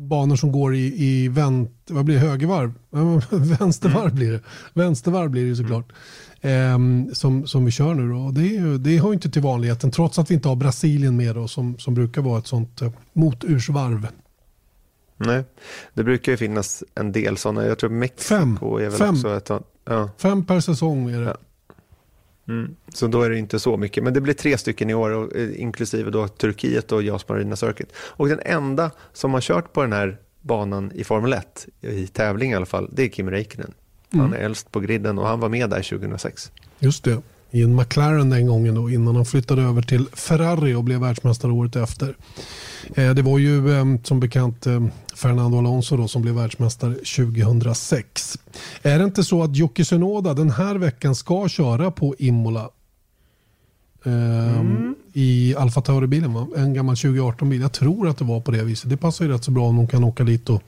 banor som går i, i vänt, vad blir det, högervarv? Vänstervarv mm. blir det. Vänstervarv blir det såklart. Mm. Som, som vi kör nu då. Det, är, det har inte till vanligheten trots att vi inte har Brasilien med då, som, som brukar vara ett sånt eh, motursvarv. Nej, det brukar ju finnas en del sådana. Jag tror Mexiko Fem. är väl Fem. också ett ja. Fem per säsong är det. Ja. Mm. Så då är det inte så mycket. Men det blir tre stycken i år, och, eh, inklusive då Turkiet och Jas Marina Circuit. Och den enda som har kört på den här banan i Formel 1, i tävling i alla fall, det är Kim Räikkönen. Han mm. är äldst på griden och han var med där 2006. Just det, i en McLaren den gången då, innan han flyttade över till Ferrari och blev världsmästare året efter. Eh, det var ju eh, som bekant Fernando Alonso då, som blev världsmästare 2006. Är det inte så att Jocke Tsunoda den här veckan ska köra på Imola? Eh, mm. I Alfa Tauri-bilen, en gammal 2018-bil. Jag tror att det var på det viset. Det passar ju rätt så bra om de kan åka dit och,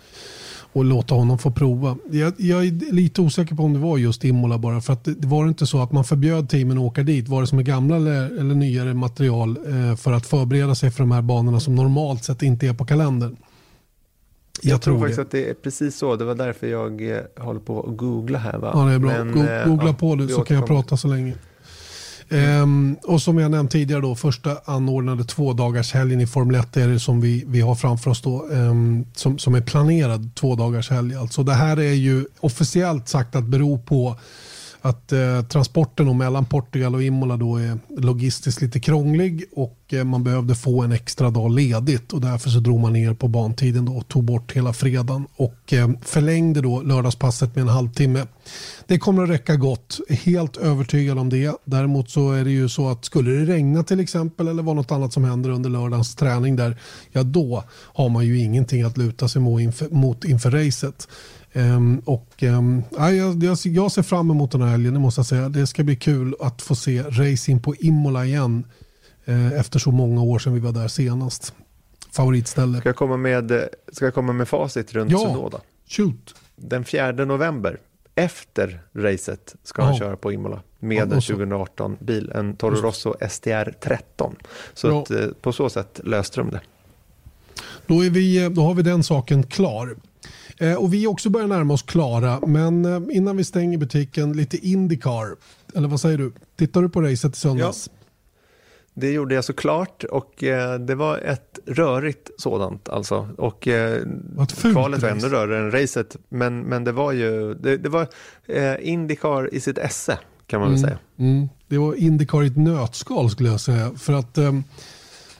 och låta honom få prova. Jag, jag, är lite osäker på om det var just Imola bara. För att det, det var inte så att man förbjöd teamen att åka dit, vare sig med gamla eller, eller nyare material eh, för att förbereda sig för de här banorna som normalt sett inte är på kalendern. Jag, jag tror, faktiskt det. att det är precis så. Det var därför jag eh, håller på att googla här. Va? Ja, det är bra. Men, Go eh, googla ja, på det så kan jag prata så länge. Ehm, och som jag nämnt tidigare då, första anordnade två dagars helgen i Formel 1 är det som vi, vi har framför oss då, ehm, som, som är planerad två dagars helg. Alltså det här är ju officiellt sagt att bero på att eh, transporten mellan Portugal och Imola då är logistiskt lite krånglig och eh, man behövde få en extra dag ledigt och därför så drog man ner på bantiden då och tog bort hela fredagen och eh, förlängde då lördagspasset med en halvtimme. Det kommer att räcka gott, helt övertygad om det. Däremot så är det ju så att skulle det regna till exempel eller vara något annat som händer under lördagens träning där, ja då har man ju ingenting att luta sig mot inför, mot inför racet. Um, och, um, jag, jag, jag, ser fram emot den här helgen, det måste jag säga. Det ska bli kul att få se racing på Imola igen uh, efter så många år sedan vi var där senast. Favoritställe. Ska jag komma med, ska jag komma med facit runt ja, Sunoda? shoot. Den 4 november, efter racet, ska han köra på Imola med ja, en 2018-bil, en Toro Rosso STR 13. Så ja. att, uh, på så sätt löste de det. Då, är vi, då har vi den saken klar. Eh, och vi också börjar närma oss klara, men eh, innan vi stänger butiken, lite Indycar. Eller vad säger du? Tittar du på racet i söndags? Ja. Det gjorde jag såklart och eh, det var ett rörigt sådant alltså. Och eh, kvalet var ännu rörigare än racet. Men, men det var ju, det, det var eh, Indycar i sitt esse kan man väl mm, säga. Mm. Det var Indycar i ett nötskal skulle jag säga. För att um,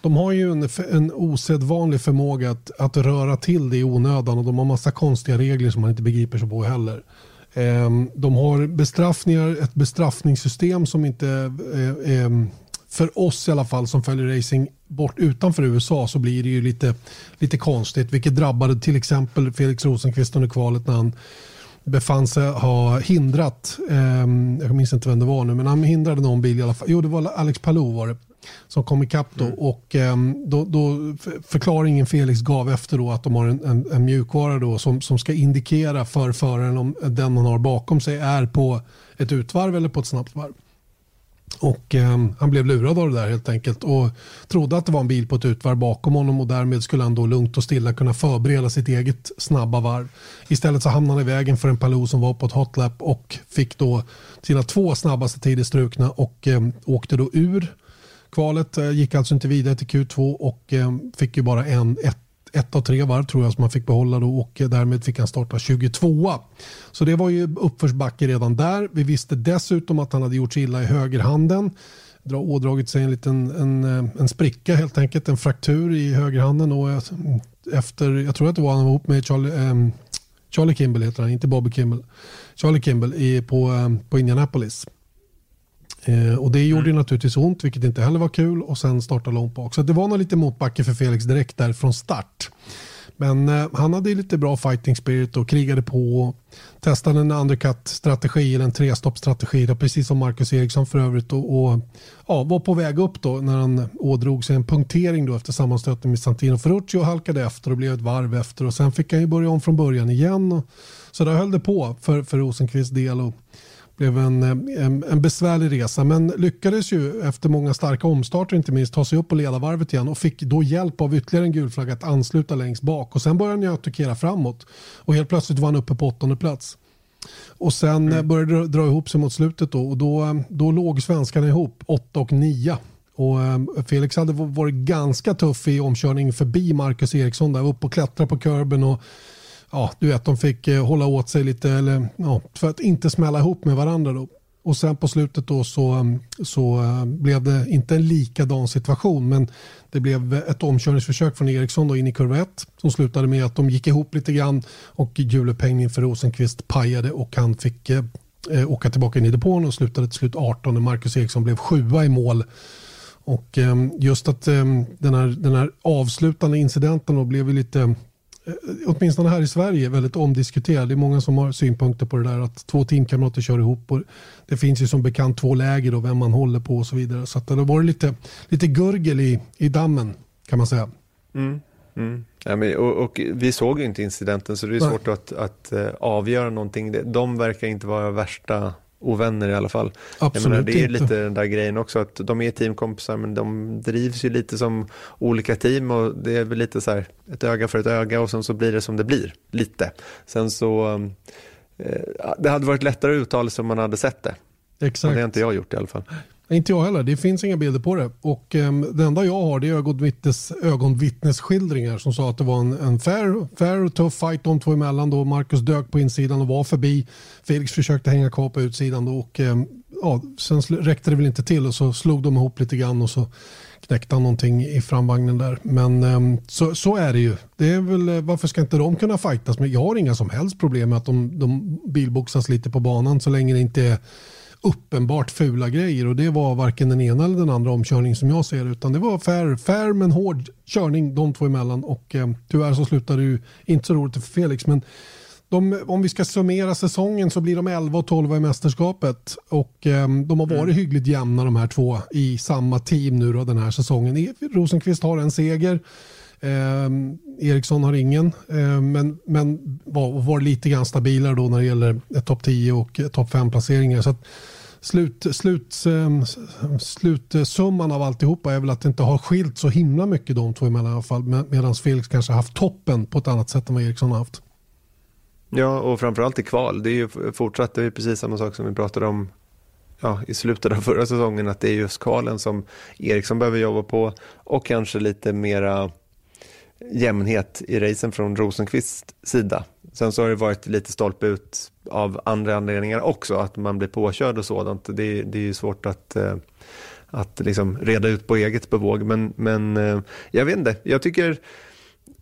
de har ju en, en osedvanlig förmåga att, att röra till det i onödan och de har massa konstiga regler som man inte begriper sig på heller. Ehm, de har bestraffningar, ett bestraffningssystem som inte är för oss i alla fall som följer racing bort utanför USA så blir det ju lite, lite konstigt vilket drabbade till exempel Felix Rosenqvist under kvalet när han befann sig ha hindrat, eh, jag minns inte vem det var nu, men han hindrade någon bil i alla fall. Jo, det var Alex Palou var det som kom ikapp då mm. och eh, då, då, förklaringen Felix gav efter då att de har en, en, en mjukvara då som, som ska indikera för föraren om den man har bakom sig är på ett utvarv eller på ett snabbt varv. Och eh, Han blev lurad av det där helt enkelt och trodde att det var en bil på ett utvarv bakom honom och därmed skulle han då lugnt och stilla kunna förbereda sitt eget snabba varv. Istället så hamnade han i vägen för en Palou som var på ett hotlap och fick då sina två snabbaste tider strukna och eh, åkte då ur kvalet. Eh, gick alltså inte vidare till Q2 och eh, fick ju bara en, ett ett av tre varv tror jag som han fick behålla då och eh, därmed fick han starta 22. Så det var ju uppförsbacke redan där. Vi visste dessutom att han hade gjort sig illa i högerhanden. Ådragit sig en liten en, en spricka helt enkelt, en fraktur i högerhanden. Och efter, jag tror att det var han var ihop med Charlie, um, Charlie Kimball, heter han, inte Bobby Kimball. Charlie Kimball i, på, um, på Indianapolis. Eh, och det gjorde mm. naturligtvis ont, vilket inte heller var kul. Och sen starta långt bak. Så det var nog lite motbacke för Felix direkt där från start. Men eh, han hade lite bra fighting spirit och krigade på. Testade en undercut-strategi, eller en trestoppstrategi, precis som Marcus Eriksson för övrigt. Och, och, ja, var på väg upp då när han ådrog sig en punktering då efter sammanstötning med Santino Ferrucci och halkade efter och blev ett varv efter. Och sen fick han ju börja om från början igen. Och, så där höll det på för, för Rosenqvists del. Och, blev en, en, en, besvärlig resa men lyckades ju efter många starka omstarter inte minst ta sig upp på ledarvarvet igen och fick då hjälp av ytterligare en gul flagga att ansluta längst bak och sen började han ju attackera framåt och helt plötsligt var han uppe på åttonde plats. Och sen mm. började det dra ihop sig mot slutet då och då, då låg svenskarna ihop 8 och 9. Och Felix hade varit ganska tuff i omkörning förbi Marcus Eriksson där upp och klättra på kurben och ja, du vet, de fick eh, hålla åt sig lite eller, ja, för att inte smälla ihop med varandra. Då. Och sen på slutet då så, eh, så eh, blev det inte en likadan situation men det blev ett omkörningsförsök från Eriksson då in i kurva 1 som slutade med att de gick ihop lite grann och hjulupphängningen för Rosenqvist pajade och han fick eh, åka tillbaka in i depån och slutade till slut 18 när Marcus Eriksson blev sjua i mål. Och eh, just att eh, den, här, den här avslutande incidenten då blev lite åtminstone här i Sverige väldigt omdiskuterad. Det är många som har synpunkter på det där att två teamkamrater kör ihop. Och det finns ju som bekant två läger och vem man håller på och så vidare. Så det har varit lite, lite gurgel i, i dammen kan man säga. Mm. Mm. Ja, men, och, och, vi såg ju inte incidenten så det är svårt att, att, uh, avgöra någonting. De verkar inte vara värsta ovänner i alla fall. Absolut menar, det är inte. lite den där grejen också att de är teamkompisar men de drivs ju lite som olika team och det är väl lite så här ett öga för ett öga och sen så blir det som det blir, lite. Sen så, eh, det hade varit lättare att uttala sig om man hade sett det. Exakt. Och det har inte jag gjort i alla fall. Inte jag heller. Det finns inga bilder på det. Och um, Det enda jag har det är ögonvittnes, ögonvittnesskildringar som sa att det var en, en fair, fair och tuff fight de två emellan. Då Marcus dök på insidan och var förbi. Felix försökte hänga kvar på utsidan. Då, och, um, ja, sen räckte det väl inte till och så slog de ihop lite grann och så knäckte han någonting i framvagnen där. Men um, så, så är det ju. Det är väl, eh, varför ska inte de kunna fightas? Men jag har inga som helst problem med att de, de bilboxas lite på banan så länge det inte är uppenbart fula grejer och det var varken den ena eller den andra omkörning som jag ser utan det var fair, fair men hård körning de två emellan och eh, tyvärr så slutade det ju inte så roligt för Felix men de, om vi ska summera säsongen så blir de 11 och 12 i mästerskapet och eh, de har varit mm. hyggligt jämna de här två i samma team nu då, den här säsongen. Rosenqvist har en seger. Eh, Ericsson har ingen, eh, men, men var, var lite grann stabilare då när det gäller topp 10 och topp 5 placeringar. Så att, slut, slut, eh, slutsumman av alltihopa är väl att det inte har skilt så himla mycket de två emellan i alla fall. Medan Felix kanske haft toppen på ett annat sätt än vad Eriksson har haft. Ja, och framförallt i kval. Det är ju fortsatt det är precis samma sak som vi pratade om ja, i slutet av förra säsongen. Att det är just kvalen som Eriksson behöver jobba på och kanske lite mera jämnhet i racen från Rosenqvists sida. Sen så har det varit lite stolpe ut av andra anledningar också, att man blir påkörd och sådant. Det, det är ju svårt att, eh, att liksom reda ut på eget bevåg. Men, men eh, jag vet inte, jag tycker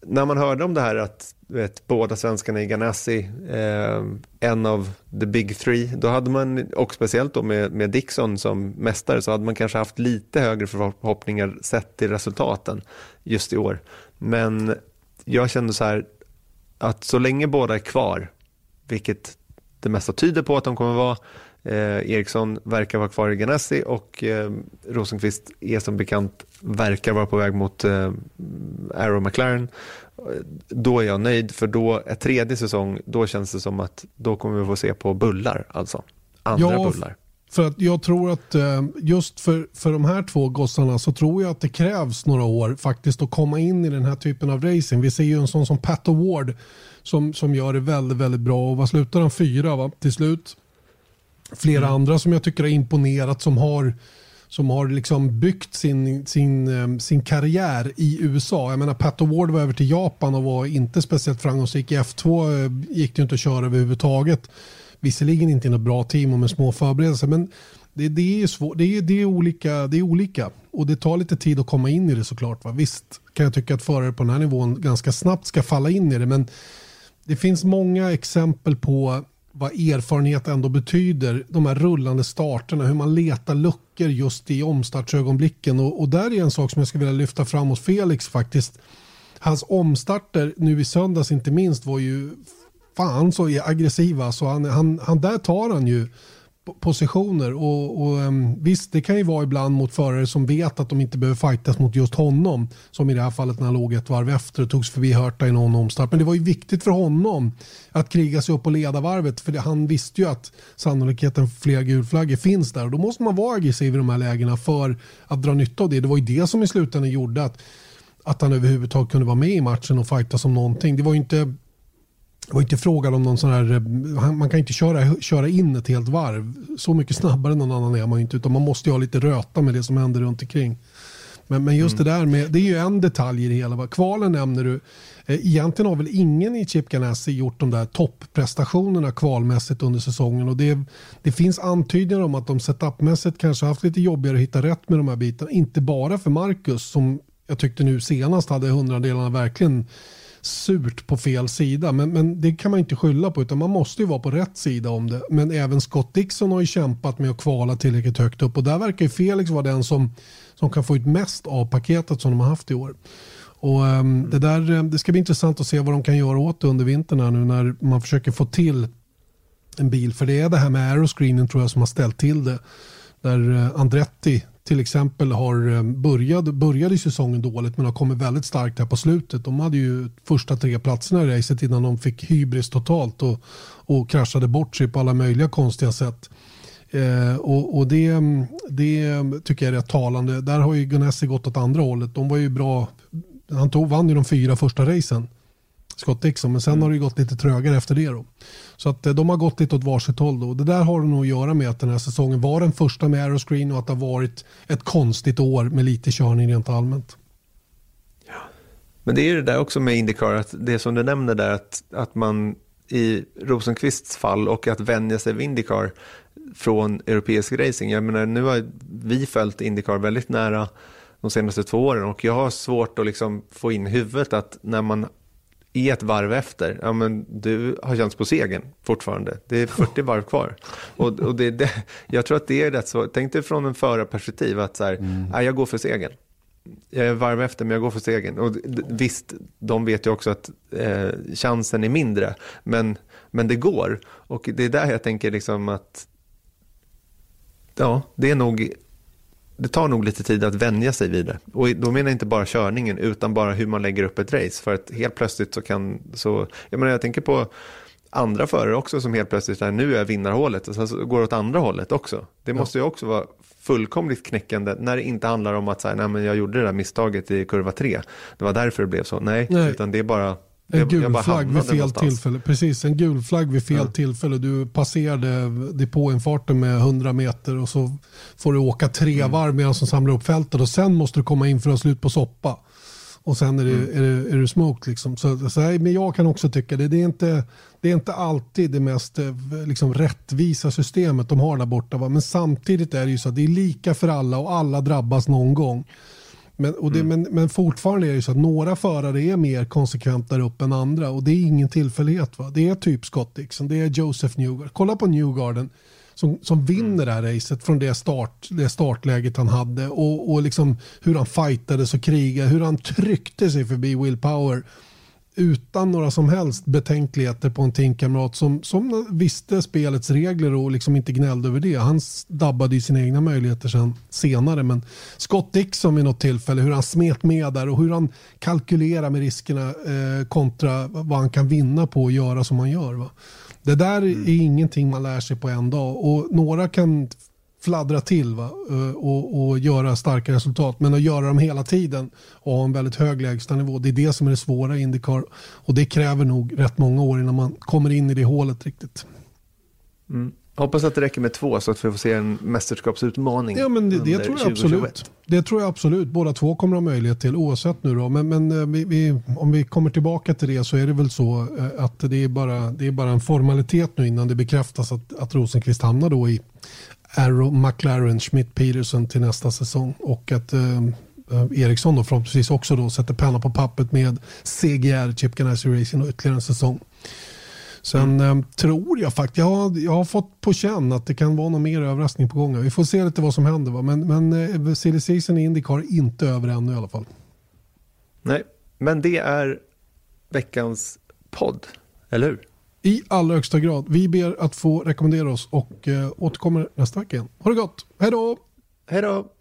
när man hörde om det här att vet, båda svenskarna i Ganassi, eh, en av the big three, då hade man, och speciellt då med, med Dixon som mästare, så hade man kanske haft lite högre förhoppningar sett till resultaten just i år. Men jag kände så här, att så länge båda är kvar, vilket det mesta tyder på att de kommer vara, Eh, Eriksson verkar vara kvar i Ganassi och eh, Rosenqvist är som bekant verkar vara på väg mot eh, Arrow McLaren. Då är jag nöjd för då, ett tredje säsong, då känns det som att då kommer vi få se på bullar alltså. Andra ja, bullar. För att jag tror att eh, just för, för de här två gossarna så tror jag att det krävs några år faktiskt att komma in i den här typen av racing. Vi ser ju en sån som Pat Award som, som gör det väldigt, väldigt bra. Och vad slutar han? Fyra va? till slut flera mm. andra som jag tycker har imponerat som har som har liksom byggt sin, sin, eh, sin karriär i USA. Jag menar Pat Award var över till Japan och var inte speciellt framgångsrik. I F2 eh, gick det inte att köra överhuvudtaget. Visserligen inte i något bra team och med små förberedelser men det, det är svår, Det är, det, är olika, det är olika och det tar lite tid att komma in i det såklart. Va? Visst kan jag tycka att förare på den här nivån ganska snabbt ska falla in i det men det finns många exempel på vad erfarenhet ändå betyder. De här rullande starterna, hur man letar luckor just i omstartsögonblicken. Och, och där är en sak som jag skulle vilja lyfta fram hos Felix faktiskt. Hans omstarter nu i söndags inte minst var ju fan så aggressiva. Så han, han, han där tar han ju positioner. Och, och ehm, Visst, det kan ju vara ibland mot förare som vet att de inte behöver fightas mot just honom. Som i det här fallet när han låg ett varv efter och togs förbi Hörta i någon omstart. Men det var ju viktigt för honom att kriga sig upp och leda varvet. För det, han visste ju att sannolikheten för fler gulflaggor finns där. Och då måste man vara aggressiv i de här lägena för att dra nytta av det. Det var ju det som i slutändan gjorde att, att han överhuvudtaget kunde vara med i matchen och fightas om någonting. Det var ju inte det var inte frågan om någon sån här, eh, man kan inte köra, köra in ett helt varv. Så mycket snabbare än någon annan är man inte. Utan man måste ju ha lite röta med det som händer runt omkring. Men, men just mm. det där med, det är ju en detalj i det hela. Kvalen nämner du. Eh, egentligen har väl ingen i Chip Ganassi gjort de där topprestationerna kvalmässigt under säsongen. Och det, det finns antydningar om att de setupmässigt kanske haft lite jobbigare att hitta rätt med de här bitarna. Inte bara för Marcus som jag tyckte nu senast hade hundradelarna verkligen surt på fel sida. Men, men det kan man inte skylla på utan man måste ju vara på rätt sida om det. Men även Scott Dixon har ju kämpat med att kvala tillräckligt högt upp och där verkar ju Felix vara den som, som kan få ut mest av paketet som de har haft i år. Och um, det, där, eh, det ska bli intressant att se vad de kan göra åt det under vintern här nu när man försöker få till en bil. För det är det här med aeroscreenen tror jag som har ställt till det. Där eh, Andretti till exempel har eh, börjat, började säsongen dåligt men har kommit väldigt starkt här på slutet. De hade ju första tre platserna i racet innan de fick hybris totalt och, och kraschade bort sig på alla möjliga konstiga sätt. Eh, och, och det, det, tycker jag är rätt talande. Där har ju Ganassi gått åt andra hållet. De var ju bra. Han tog, vann ju de fyra första racen. Scott Dixon. Men sen mm. har det gått lite trögare efter det. Då. Så att eh, de har gått lite åt varsitt håll. Då. Det där har nog att göra med att den här säsongen var den första med aeroscreen och att det har varit ett konstigt år med lite körning rent allmänt. Ja. Men det är det där också med Indycar, att det som du nämner där att, att man i Rosenqvists fall och att vänja sig vid Indycar från europeisk racing. Jag menar, nu har vi följt Indycar väldigt nära de senaste två åren och jag har svårt att liksom få in huvudet att när man är ett varv efter, ja men du har chans på segern fortfarande. Det är 40 varv kvar. Och, och det, det, jag tror att det är rätt så, tänk dig från en förarperspektiv att så här, mm. ja, jag går för segern. Jag är varv efter men jag går för segern. Och visst, de vet ju också att eh, chansen är mindre, men, men det går. Och det är där jag tänker liksom att ja, det är nog det tar nog lite tid att vänja sig vid det. Och då menar jag inte bara körningen utan bara hur man lägger upp ett race. För att helt plötsligt så kan, så, jag menar jag tänker på andra förare också som helt plötsligt är nu är vinnarhålet och sen så går åt andra hållet också. Det måste ju också vara fullkomligt knäckande när det inte handlar om att säga, nej men jag gjorde det där misstaget i kurva 3. Det var därför det blev så. Nej, nej. utan det är bara en gul flagg vid fel någonstans. tillfälle. Precis, en gul flagg vid fel ja. tillfälle. Du passerade depåinfarten med 100 meter och så får du åka tre mm. varv medan som samlar upp fältet och sen måste du komma in för att ha slut på soppa. och sen är, det, mm. är, det, är det smoked. Liksom. Så, så, men jag kan också tycka det. Det är inte, det är inte alltid det mest eh, liksom, rättvisa systemet de har där borta. Va? Men samtidigt är det ju så att det är lika för alla och alla drabbas någon gång. Men, och det, mm. men, men fortfarande är det så att några förare är mer konsekvent där uppe än andra och det är ingen tillfällighet. Va? Det är typ Scott Dixon, det är Joseph Newgarden. Kolla på Newgarden som, som vinner det här racet från det, start, det startläget han hade och, och liksom hur han fightades och krigade, hur han tryckte sig förbi Will Power utan några som helst betänkligheter på en teamkamrat som, som visste spelets regler och liksom inte gnällde över det. Han dabbade ju sina egna möjligheter sen, senare. Men Scott Dixon vid något tillfälle, hur han smet med där och hur han kalkylerar med riskerna eh, kontra vad han kan vinna på att göra som han gör. Va? Det där mm. är ingenting man lär sig på en dag och några kan fladdra till va? Eh, och, och göra starka resultat. Men att göra dem hela tiden och ha en väldigt hög lägstanivå, det är det som är det svåra i Indycar. Och det kräver nog rätt många år innan man kommer in i det hålet riktigt. Mm. Hoppas att det räcker med två så att vi får se en mästerskapsutmaning. Ja, men det, det tror jag absolut. Det tror jag absolut. Båda två kommer ha möjlighet till oavsett nu då. Men, men eh, vi, vi, om vi kommer tillbaka till det så är det väl så eh, att det är bara, det är bara en formalitet nu innan det bekräftas att, att Rosenqvist hamnar då i Arrow, McLaren, Schmidt, Peterson till nästa säsong och att eh, eh Eriksson då förhoppningsvis också då sätter penna på pappret med CGR, Chip Ganassi Racing och ytterligare en säsong. Sen mm. eh, tror jag faktiskt, jag har, jag har fått på känn att det kan vara någon mer överraskning på gång. Vi får se lite vad som händer. Va? Men, men eh, silly season i Indycar är inte över ännu i alla fall. Nej, men det är veckans podd, eller hur? I allra högsta grad. Vi ber att få rekommendera oss och eh, återkommer nästa vecka igen. Ha det gott. Hej då! Hej då!